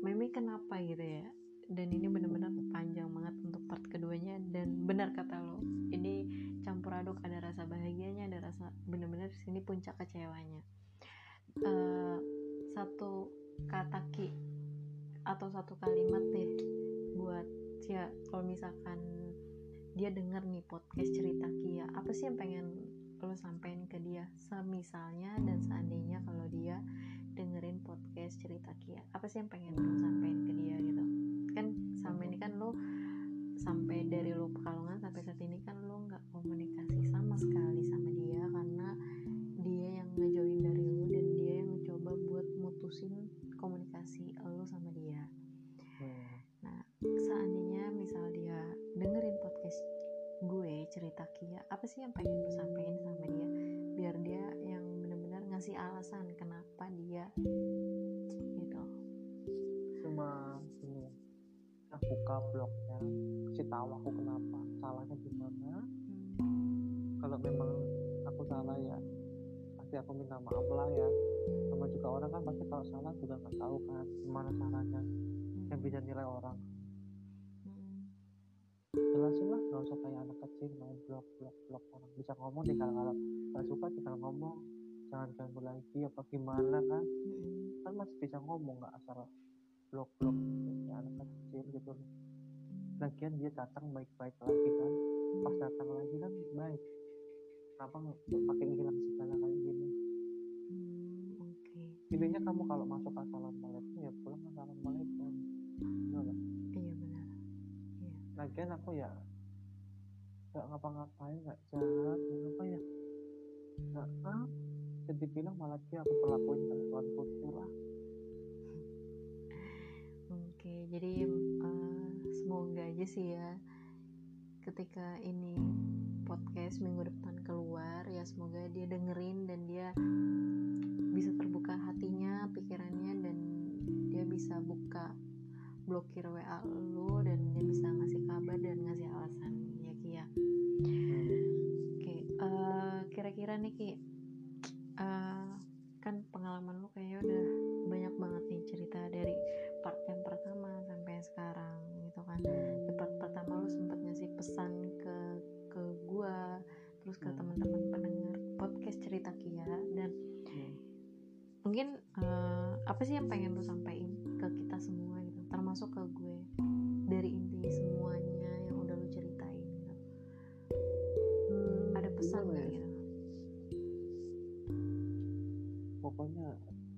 meme kenapa gitu ya. Dan ini benar-benar panjang banget untuk part keduanya. Dan benar kata lo ini campur aduk ada rasa bahagianya ada rasa benar-benar sini puncak kecewanya misalkan dia denger nih podcast cerita Kia apa sih yang pengen lo sampein ke dia? Semisalnya dan seandainya kalau dia dengerin podcast cerita Kia apa sih yang pengen lo sampein ke dia gitu? Kan sama ini kan lo sampai dari lo pekalongan sampai saat ini kan lo nggak komunikasi yang pengen lu sampein sama dia biar dia yang benar-benar ngasih alasan kenapa dia gitu. cuma ini aku buka blognya kasih tahu aku kenapa salahnya di mana Hmm. kalau memang aku salah ya pasti aku minta maaf lah ya sama juga orang kan pasti kalau salah juga nggak tahu kan gimana caranya yang bisa nilai orang Hmm. jelasin lah nggak usah kayak kecil main blog blog blog orang bisa ngomong tinggal kalau nggak suka tinggal ngomong. Jangan ganggu lagi apa gimana kan? Kan masih bisa ngomong nggak asal blog blog kayak anak kecil gitu. Loh lagian dia datang baik-baik lagi kan? Pas datang lagi kan baik. Kenapa pakai ngilang segala kayak gini? Hmm, Oke. intinya kamu kalau masuk assalamualaikum ya pulang assalamualaikum. Iya benar. Iya. lagian aku ya nggak ngapa-ngapain nggak jahat apa ya. Nggak ah jadi bilang malah dia aku perlakuin kayak tuan putri lah. Oke, jadi eh, semoga aja sih ya ketika ini podcast minggu depan keluar ya semoga dia dengerin dan dia bisa terbuka hatinya, pikirannya dan dia bisa buka blokir WA lu dan dia bisa ngasih kabar dan ngasih alasan ya Ki ya. Oke, eh, kira-kira nih Ki, eh, kan pengalaman lu kayaknya udah banyak banget nih cerita dari part yang pertama sampai sekarang gitu kan. Di part pertama lu sempat ngasih pesan ke ke gua, terus ke teman-teman pendengar podcast cerita Kia dan mungkin eh, apa sih yang pengen lu sampaikan ke kita semua gitu, termasuk ke gue dari inti semuanya pesan gitu? pokoknya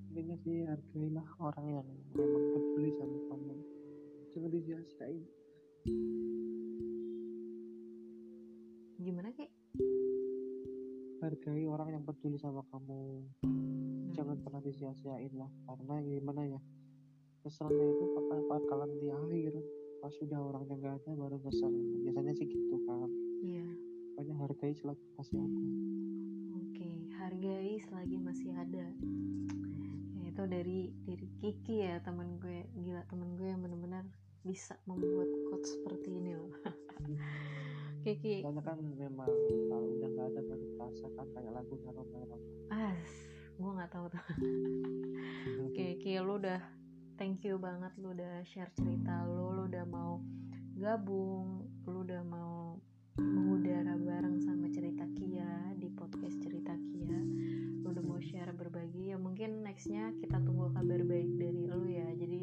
intinya sih hargailah orang yang memang peduli sama kamu. Jangan disia-siain. Gimana ki hargai orang yang peduli sama kamu. Hmm. jangan pernah disia-siain lah karena gimana ya keselnya itu bakal bakalan di akhir. Pas sudah orangnya nggak ada baru kesel biasanya sih gitu kan iya pokoknya hargai selagi masih ada. Oke hargai selagi masih ada. Ya, itu dari dari Kiki ya teman gue. Gila teman gue yang benar-benar bisa membuat quote seperti ini loh. Kiki. Soalnya kan memang kalau udah nggak ada baru terasa kan kayak lagunya Romeo as gue nggak tahu tuh. Oke Ki lu udah thank you banget lu udah share cerita lu. Lu udah mau gabung lu udah mau mengudara bareng sama cerita Kia di podcast cerita Kia. Udah mau share berbagi ya mungkin nextnya kita tunggu kabar baik dari lu ya. Jadi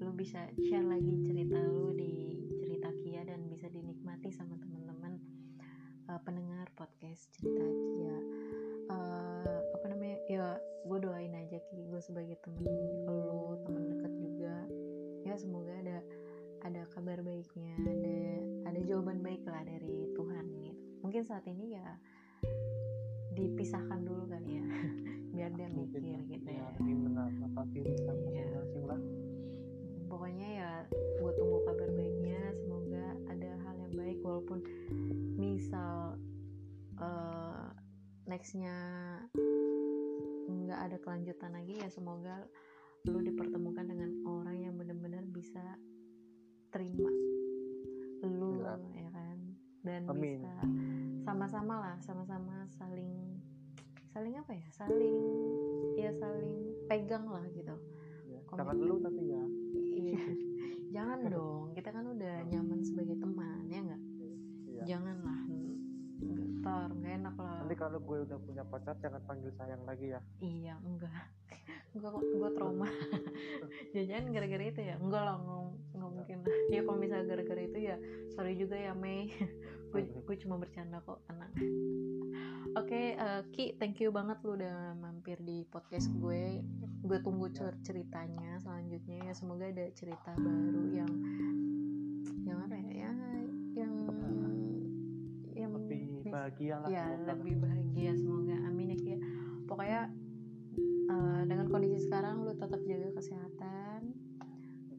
lu bisa share lagi cerita lu di cerita Kia dan bisa dinikmati sama teman-teman uh, pendengar podcast cerita Kia. Eh, apa namanya? Ya gue doain aja ki gue sebagai temen lu temen deket juga. Ya semoga ada ada kabar baiknya ada ada jawaban baik lah dari Tuhan gitu mungkin saat ini ya dipisahkan dulu kali ya biar dia mikir gitu ya. diri Iya. masing-masing lah pokoknya ya gue tunggu kabar baiknya semoga ada hal yang baik walaupun misal eh, nextnya nggak ada kelanjutan lagi ya semoga lu dipertemukan dengan orang yang benar-benar bisa terima lu ya kan dan Amin. bisa sama-sama lah sama-sama saling saling apa ya saling ya saling pegang lah gitu ya. Jangan lu tapi ya Iya. Jangan dong, kita kan udah nyaman sebagai teman, ya nggak? Iya. Janganlah, ntar nggak enak lah. nanti kalau gue udah punya pacar jangan panggil sayang lagi ya Iya, enggak. Kok, gue trauma. Jangan gara-gara itu ya? Enggak lah, nggak, mungkin lah. Ya kalau misalnya gara-gara itu ya, sorry juga ya Mei. gue, gue cuma bercanda kok, tenang. Oke, eh, Ki, thank you banget lu udah mampir di podcast gue. Gue tunggu Ya. cer- ceritanya selanjutnya ya. Semoga ada cerita baru yang yang apa ya? Yang bahagia lah ya semoga. lebih bahagia semoga amin ya Ki ya. pokoknya eh, dengan kondisi sekarang lu tetap jaga kesehatan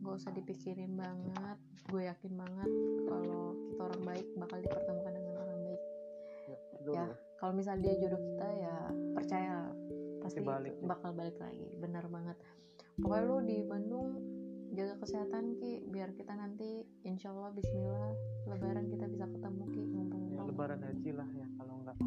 gak usah dipikirin banget gue yakin banget kalau kita orang baik bakal dipertemukan dengan orang baik ya, ya ya. kalau misalnya dia jodoh kita ya percaya pasti balik ya. bakal balik lagi benar banget pokoknya lu di Bandung jaga kesehatan Ki biar kita nanti insya Allah Bismillah Lebaran kita bisa ketemu Ki lebaran haji lah ya kalau enggak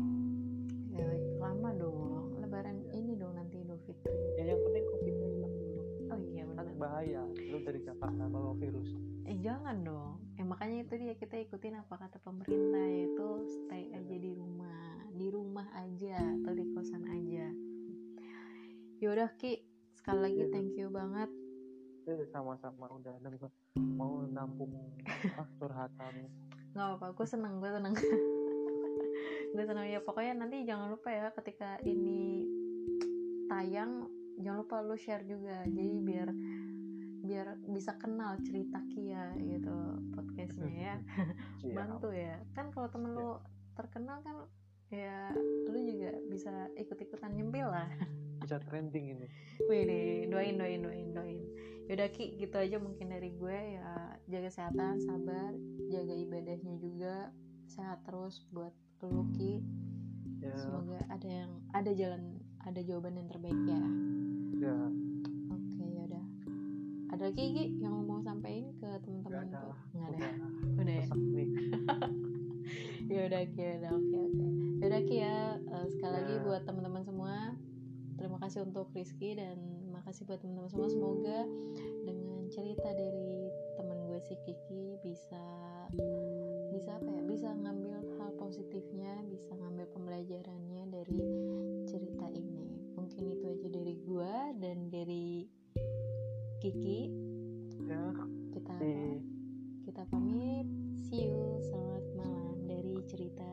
Ya, lama dong. Lebaran ini dong nanti Idul Fitri. ya yang penting covidnya hilang dulu Oh iya kan benar. bahaya lu dari Jakarta bawa virus Eh jangan dong. Eh makanya itu dia kita ikutin apa kata pemerintah yaitu stay aja di rumah, di rumah aja atau di kosan aja. Yaudah Ki, sekali lagi Iya. thank you banget. Eh, sama-sama udah mau nampung curhatan Gak apa-apa, gue seneng, gue seneng. gue seneng ya pokoknya nanti jangan lupa ya ketika ini tayang jangan lupa lu share juga. Jadi biar biar bisa kenal cerita Kia gitu podcastnya ya. Siap. bantu ya. Kan kalau temen lu terkenal kan ya lu juga bisa ikut-ikutan nyempil lah bisa trending ini. Wih doain doain doain doain. Yaudah Ki gitu aja mungkin dari gue. Ya jaga kesehatan sabar jaga ibadahnya juga. Sehat terus buat lu Ki. Ya. Semoga ada yang ada jalan ada jawaban yang terbaik ya. Ya. Oke yaudah. Ada lagi Ki yang mau sampaikan ke nggak teman-teman ada tuh? lah nggak ada. Udah ya? Sesek nih. Ya udah Ki ya udah oke oke. Ya udah Ki ya. Eh, sekali lagi Ya. buat teman-teman semua terima hmm. kasih untuk Rizky dan terima kasih buat teman-teman semua. Semoga dengan cerita dari teman gue si Kiki bisa bisa apa ya? Bisa ngambil hal positifnya bisa ngambil pembelajarannya dari cerita ini. Mungkin itu aja dari gue dan dari Kiki. Ya, kita si. kita pamit. See you. Selamat malam. Dari cerita